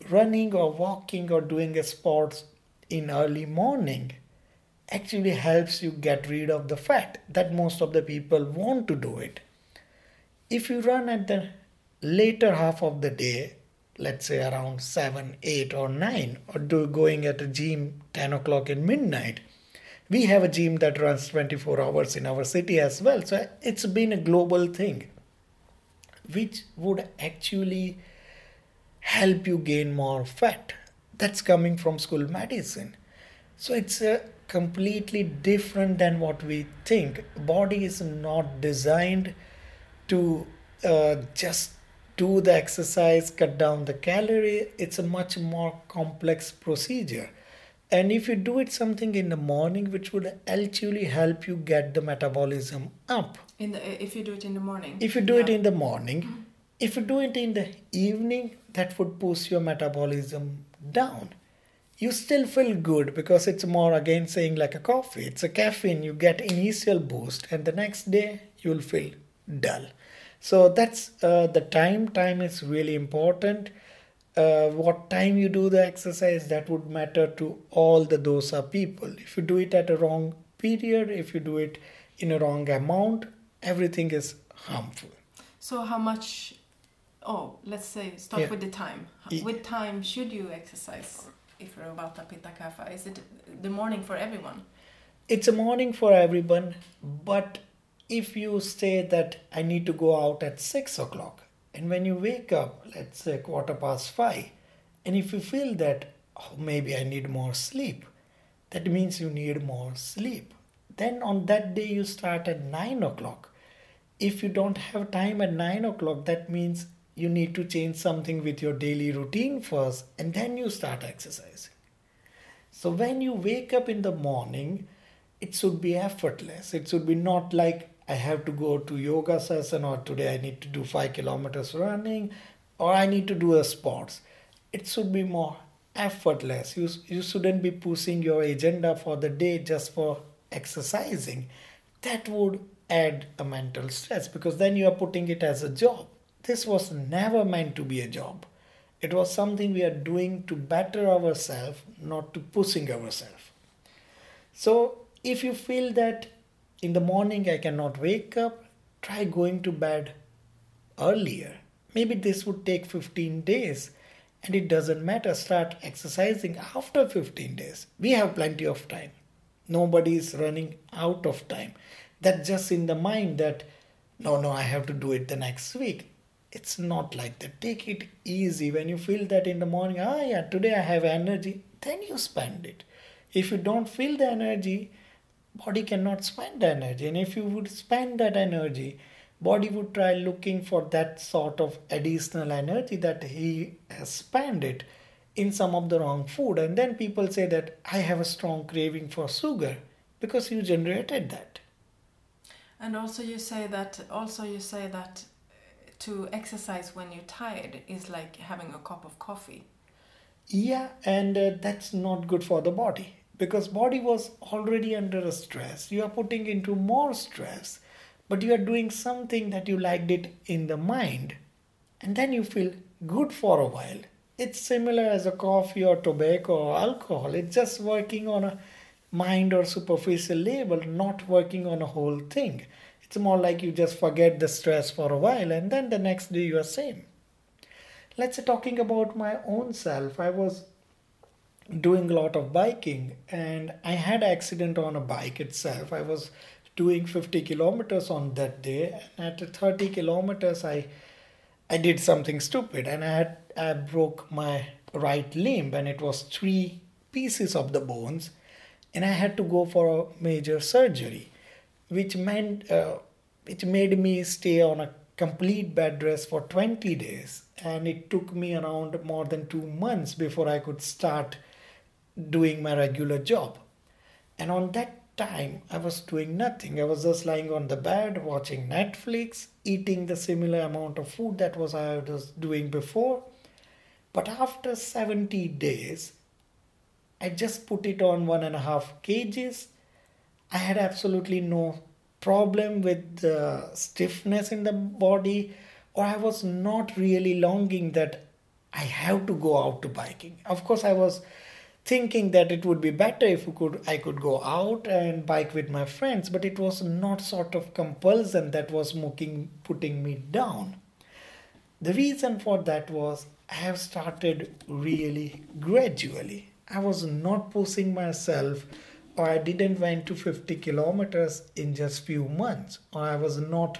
running or walking or doing a sports in early morning actually helps you get rid of the fat that most of the people want to do it. If you run at the later half of the day let's say around 7 8 or 9 or do going at a gym 10 o'clock in midnight we have a gym that runs 24 hours in our city as well so it's been a global thing which would actually help you gain more fat. That's coming from school medicine. So it's a completely different than what we think. Body is not designed to uh, just do the exercise cut down the calorie. It's a much more complex procedure and if you do it something in the morning which would actually help you get the metabolism up. In the, if you do it in the morning. If you do yeah. it in the morning mm-hmm. if you do it in the evening that would push your metabolism down. You still feel good because it's more again saying like a coffee. It's a caffeine. You get initial boost and the next day you'll feel dull. So that's uh, the time. Time is really important uh, what time you do the exercise that would matter to all the dosha people if you do it at a wrong period if you do it in a wrong amount everything is harmful so how much oh let's say start yeah. with the time with time should you exercise if you're about to Pitta Kapha? Is it the morning for everyone? It's a morning for everyone, but if you say that I need to go out at six o'clock, and when you wake up, let's say quarter past five, and if you feel that oh, maybe I need more sleep, that means you need more sleep. Then on that day you start at nine o'clock. If you don't have time at nine o'clock, that means you need to change something with your daily routine first and then you start exercising. So when you wake up in the morning, it should be effortless. It should be not like I have to go to yoga session or today I need to do 5 kilometers running or I need to do a sports. It should be more effortless. You, you shouldn't be pushing your agenda for the day just for exercising. That would add a mental stress because then you are putting it as a job this was never meant to be a job. It was something we are doing to better ourselves, not to pushing ourselves. So, if you feel that in the morning I cannot wake up, try going to bed earlier. Maybe this would take 15 days and it doesn't matter. Start exercising after 15 days. We have plenty of time. Nobody is running out of time. That's just in the mind that no, no, I have to do it the next week. It's not like that. Take it easy. When you feel that in the morning, ah, yeah, today I have energy, then you spend it. If you don't feel the energy, body cannot spend energy. And if you would spend that energy, body would try looking for that sort of additional energy that he has spent it in some of the wrong food. And then people say that I have a strong craving for sugar because you generated that. And also you say that also you say that to exercise when you're tired is like having a cup of coffee. Yeah, and uh, that's not good for the body because body was already under a stress. You are putting into more stress, but you are doing something that you liked it in the mind, and then you feel good for a while. It's similar as a coffee or tobacco or alcohol. It's just working on a mind or superficial level, not working on a whole thing. It's more like you just forget the stress for a while and then the next day you are same. Let's say talking about my own self, I was doing a lot of biking and I had accident on a bike itself. I was doing 50 kilometers on that day and at 30 kilometers I I did something stupid and I had I broke my right limb and it was three pieces of the bones and I had to go for a major surgery, which meant uh, which made me stay on a complete bed rest for 20 days, and it took me around more than two months before I could start doing my regular job. And on that time, I was doing nothing. I was just lying on the bed, watching Netflix, eating the similar amount of food that was I was doing before. But after 70 days, I just put it on one and a half kgs. I had absolutely no problem with the stiffness in the body, or I was not really longing that I have to go out to biking. Of course, I was thinking that it would be better if could I could go out and bike with my friends, but it was not sort of compulsion that was making putting me down. The reason for that was I have started really gradually. I was not pushing myself or I didn't went to 50 kilometers in just few months or I was not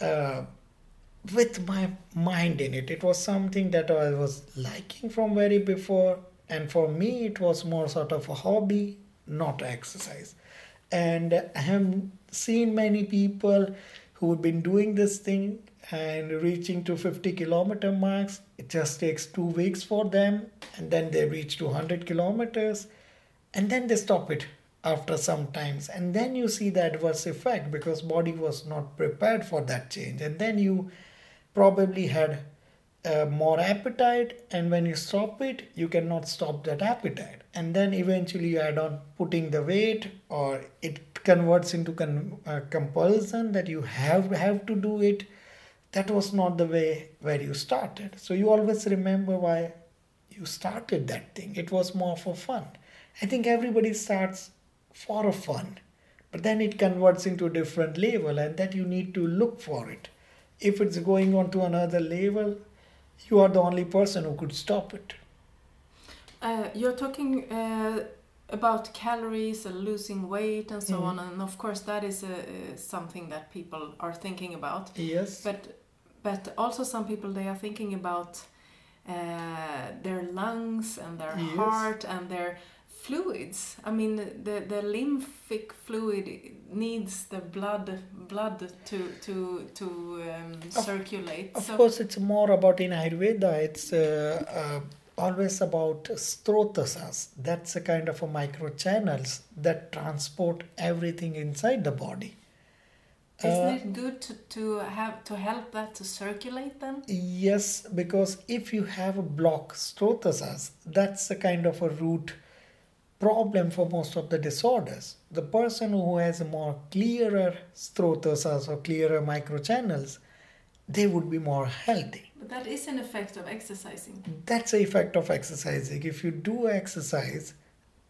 uh, with my mind in it. It was something that I was liking from very before and for me it was more sort of a hobby, not exercise. And I have seen many people who've been doing this thing and reaching to 50 kilometer marks. It just takes two weeks for them and then they reach to 100 kilometers and then they stop it after some times. And then you see the adverse effect because body was not prepared for that change. And then you probably had uh, more appetite and when you stop it you cannot stop that appetite and then eventually you add on putting the weight or it converts into con- uh, compulsion that you have have to do it that was not the way where you started. So you always remember why you started that thing. It was more for fun. I think everybody starts for a fun, but then it converts into a different level, and that you need to look for it. If it's going on to another level, you are the only person who could stop it. Uh, you're talking uh, about calories and losing weight and so Mhm. on, and of course that is uh, something that people are thinking about. Yes. But but also some people they are thinking about uh, their lungs and their Yes. heart and their fluids. I mean, the the lymphic fluid needs the blood blood to to to um, Of- circulate. Of so course, it's more about in Ayurveda, it's uh, uh, always about strotasas. That's a kind of a micro channels that transport everything inside the body. isn't Uh, it good to, to have to help that to circulate them? Yes, because if you have a block strotasas, that's a kind of a root problem for most of the disorders. The person who has a more clearer strotasas or clearer microchannels, they would be more healthy. But that is an effect of exercising. That's the effect of exercising. If you do exercise,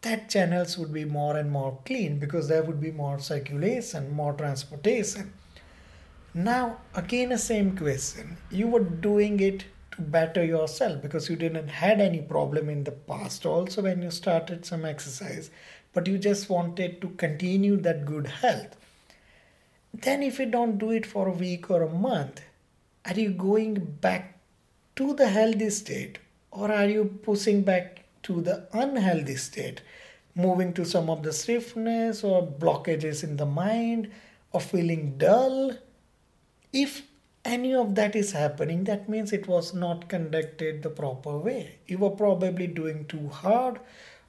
that channels would be more and more clean because there would be more circulation, more transportation. Now, again, the same question. You were doing it better yourself because you didn't had any problem in the past also when you started some exercise, but you just wanted to continue that good health. Then, if you don't do it for a week or a month, are you going back to the healthy state or are you pushing back to the unhealthy state moving to some of the stiffness or blockages in the mind or feeling dull if any of that is happening that means it was not conducted the proper way you were probably doing too hard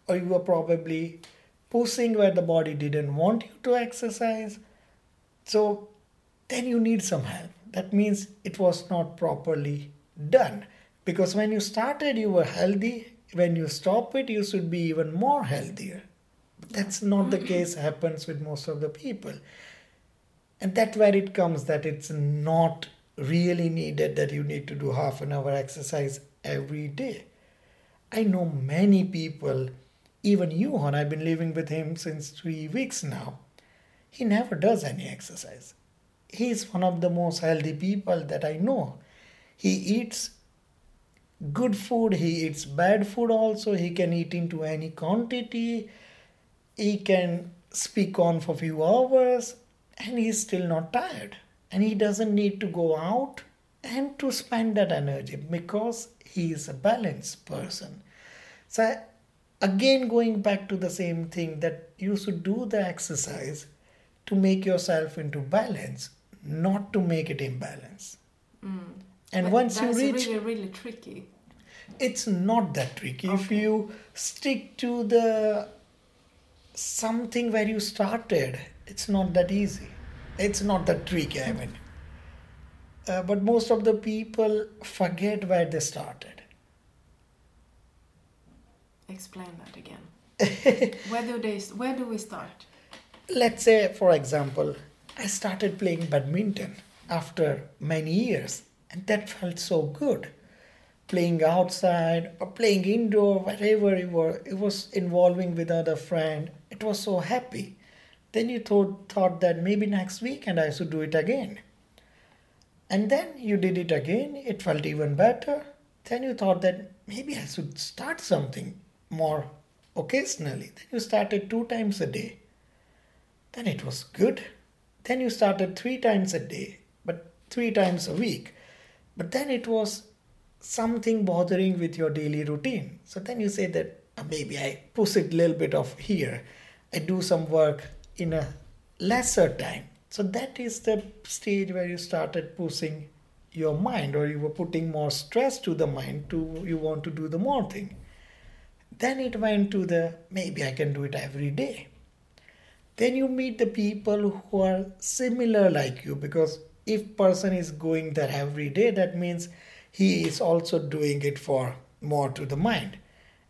or you were probably pushing where the body didn't want you to exercise So then you need some help. That means it was not properly done. Because when you started, you were healthy. When you stop it, you should be even more healthier. But that's not the case happens with most of the people. And that's where it comes that it's not really needed that you need to do half an hour exercise every day. I know many people, even Johan, I've been living with him since three weeks now. He never does any exercise. He's one of the most healthy people that I know. He eats good food, he eats bad food also, he can eat into any quantity, he can speak on for a few hours, and he's still not tired. And he doesn't need to go out and to spend that energy because he is a balanced person. So, again, going back to the same thing that you should do the exercise to make yourself into balance, not to make it imbalance. Mm. And But once you that's reach, really, really tricky. it's not that tricky. If you stick to the something where you started, it's not that easy. It's not that tricky, I mean. Uh, but most of the people forget where they started. Explain that again. where do they? Where do we start? Let's say, for example, I started playing badminton after many years, and that felt so good. Playing outside or playing indoor, wherever it was, it was involving with other friend. It was so happy. Then you thought, thought that maybe next weekend I should do it again. And then you did it again, it felt even better. Then you thought that maybe I should start something more occasionally. Then you started two times a day. Then it was good. Then you started three times a day, but three times a week. But then it was something bothering with your daily routine. So then you say that "Ah, maybe I push it a little bit of here. I do some work in a lesser time. So that is the stage where you started pushing your mind or you were putting more stress to the mind to you want to do the more thing. Then it went to the maybe I can do it every day then you meet the people who are similar like you because if person is going there every day that means he is also doing it for more to the mind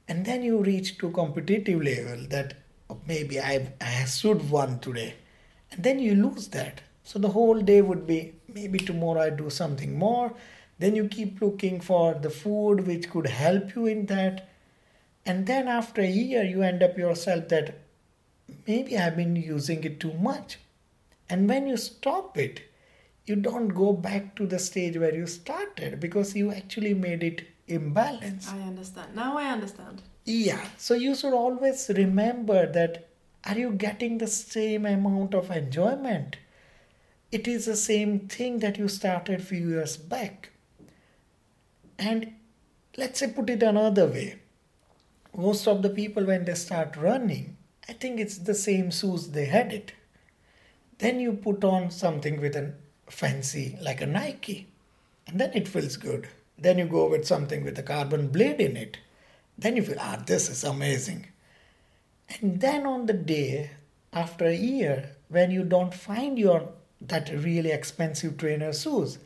and then you reach to competitive level that Oh, maybe I, I should won today and then you lose that so the whole day would be maybe tomorrow i do something more then you keep looking for the food which could help you in that and then after a year you end up yourself that maybe I've been using it too much. And when you stop it, you don't go back to the stage where you started because you actually made it imbalance. I understand. Now I understand. Yeah, so you should always remember that are you getting the same amount of enjoyment? It is the same thing that you started few years back. And let's say put it another way. Most of the people when they start running, I think it's the same shoes they had it. Then you put on something with a fancy like a Nike, and then it feels good. Then you go with something with a carbon blade in it. Then you feel, ah, this is amazing. And then on the day after a year, when you don't find your that really expensive trainer shoes,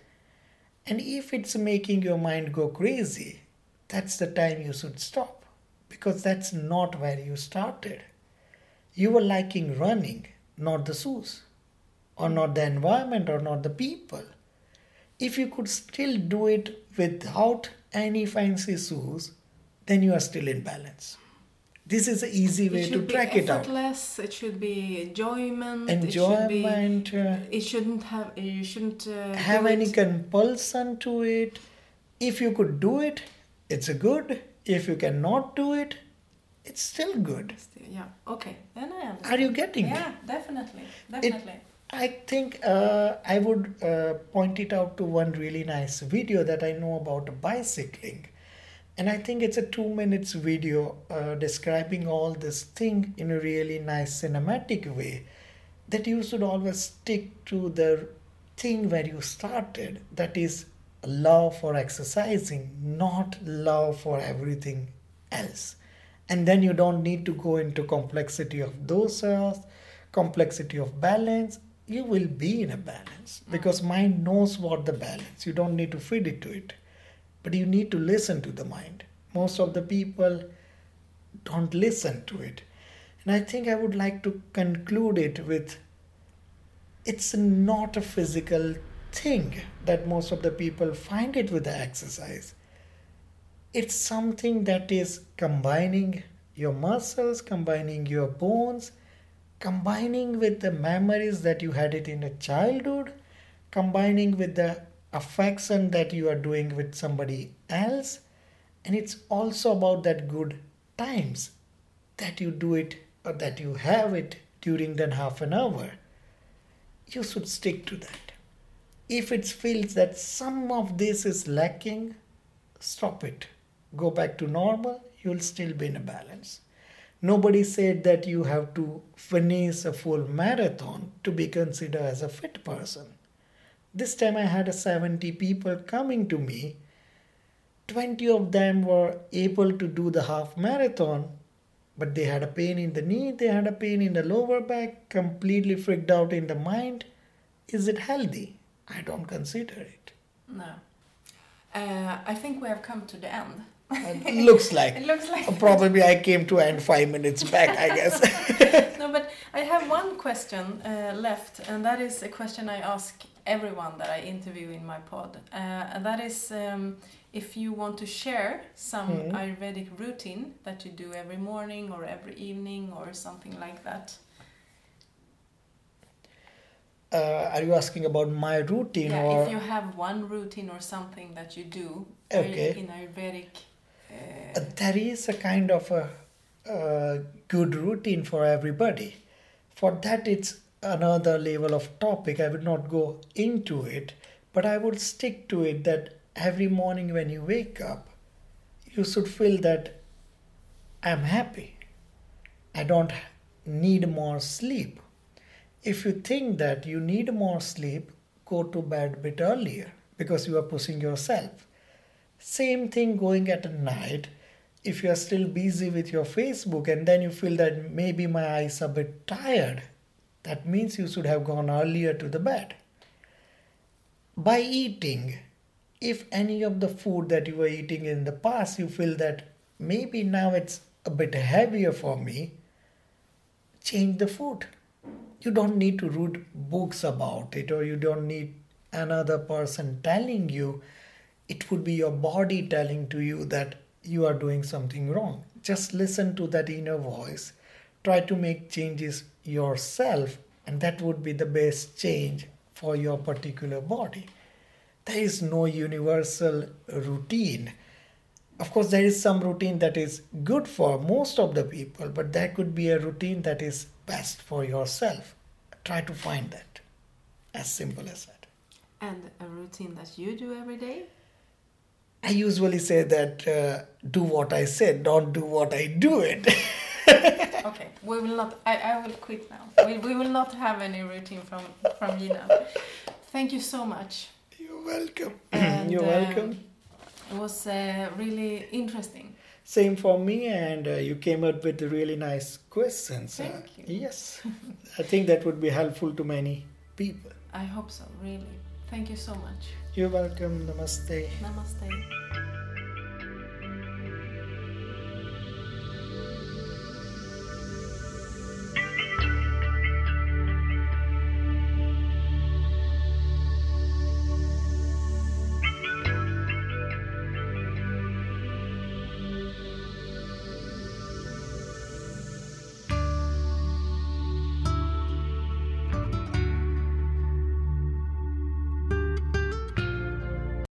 and if it's making your mind go crazy, that's the time you should stop because that's not where you started. You were liking running, not the shoes, or not the environment, or not the people. If you could still do it without any fancy shoes, then you are still in balance. This is an easy way to track it out. It should be enjoyment. Enjoyment, It, should uh, be, it shouldn't have. You shouldn't uh, have any it- compulsion to it. If you could do it, it's a good. If you cannot do it, it's still good. Yeah. Okay. Then I understand. Are you getting me? Yeah, definitely, definitely. I think uh, I would uh, point it out to one really nice video that I know about bicycling. And I think it's a two minutes video uh, describing all this thing in a really nice cinematic way. That you should always stick to the thing where you started, that is love for exercising, not love for everything else. And then you don't need to go into complexity of doshas, complexity of balance. you will be in a balance because mind knows what the balance. You don't need to feed it to it, but you need to listen to the mind. Most of the people don't listen to it. And I think I would like to conclude it with it's not a physical thing that most of the people find it with the exercise. It's something that is combining your muscles, combining your bones, combining with the memories that you had it in a childhood, combining with the affection that you are doing with somebody else, and it's also about that good times that you do it or that you have it during that half an hour. You should stick to that. If it feels that some of this is lacking, stop it. Go back to normal, you'll still be in a balance. Nobody said that you have to finish a full marathon to be considered as a fit person. This time I had 70 people coming to me. 20 of them were able to do the half marathon, but they had a pain in the knee, they had a pain in the lower back, completely freaked out in the mind. Is it healthy? I don't consider it. No. Uh, I think we have come to the end. It looks like. It looks like. Probably I came to end five minutes back, I guess. no, but I have one question uh, left, and that is a question I ask everyone that I interview in my pod. Uh, and that is um, if you want to share some Mhm. Ayurvedic routine that you do every morning or every evening or something like that. uh, are you asking about my routine yeah, or if you have one routine or something that you do Okay. in Ayurvedic. Uh, Uh, there is a kind of a, uh good routine for everybody. For that, it's another level of topic. I would not go into it, but I would stick to it that every morning when you wake up, you should feel that I'm happy. I don't need more sleep. If you think that you need more sleep, go to bed a bit earlier because you are pushing yourself. Same thing going at night. If you are still busy with your Facebook and then you feel that maybe my eyes are a bit tired, that means you should have gone earlier to the bed. By eating, if any of the food that you were eating in the past you feel that maybe now it's a bit heavier for me, change the food. You don't need to read books about it or you don't need another person telling you it would be your body telling to you that you are doing something wrong. Just listen to that inner voice. Try to make changes yourself, and that would be the best change for your particular body. There is no universal routine. Of course, there is some routine that is good for most of the people, but there could be a routine that is best for yourself. Try to find that. As simple as that. and a routine that you do every day. I usually say that uh, do what I said, don't do what I do it. Okay, we will not. I, I will quit now. We, we will not have any routine from from Jinal. Thank you so much. You're welcome. And, You're um, welcome. It was uh, really interesting. Same for me, and uh, you came up with really nice questions. Uh, Thank you. yes, I think that would be helpful to many people. I hope so. Really. Thank you so much. You're welcome. Namaste. Namaste.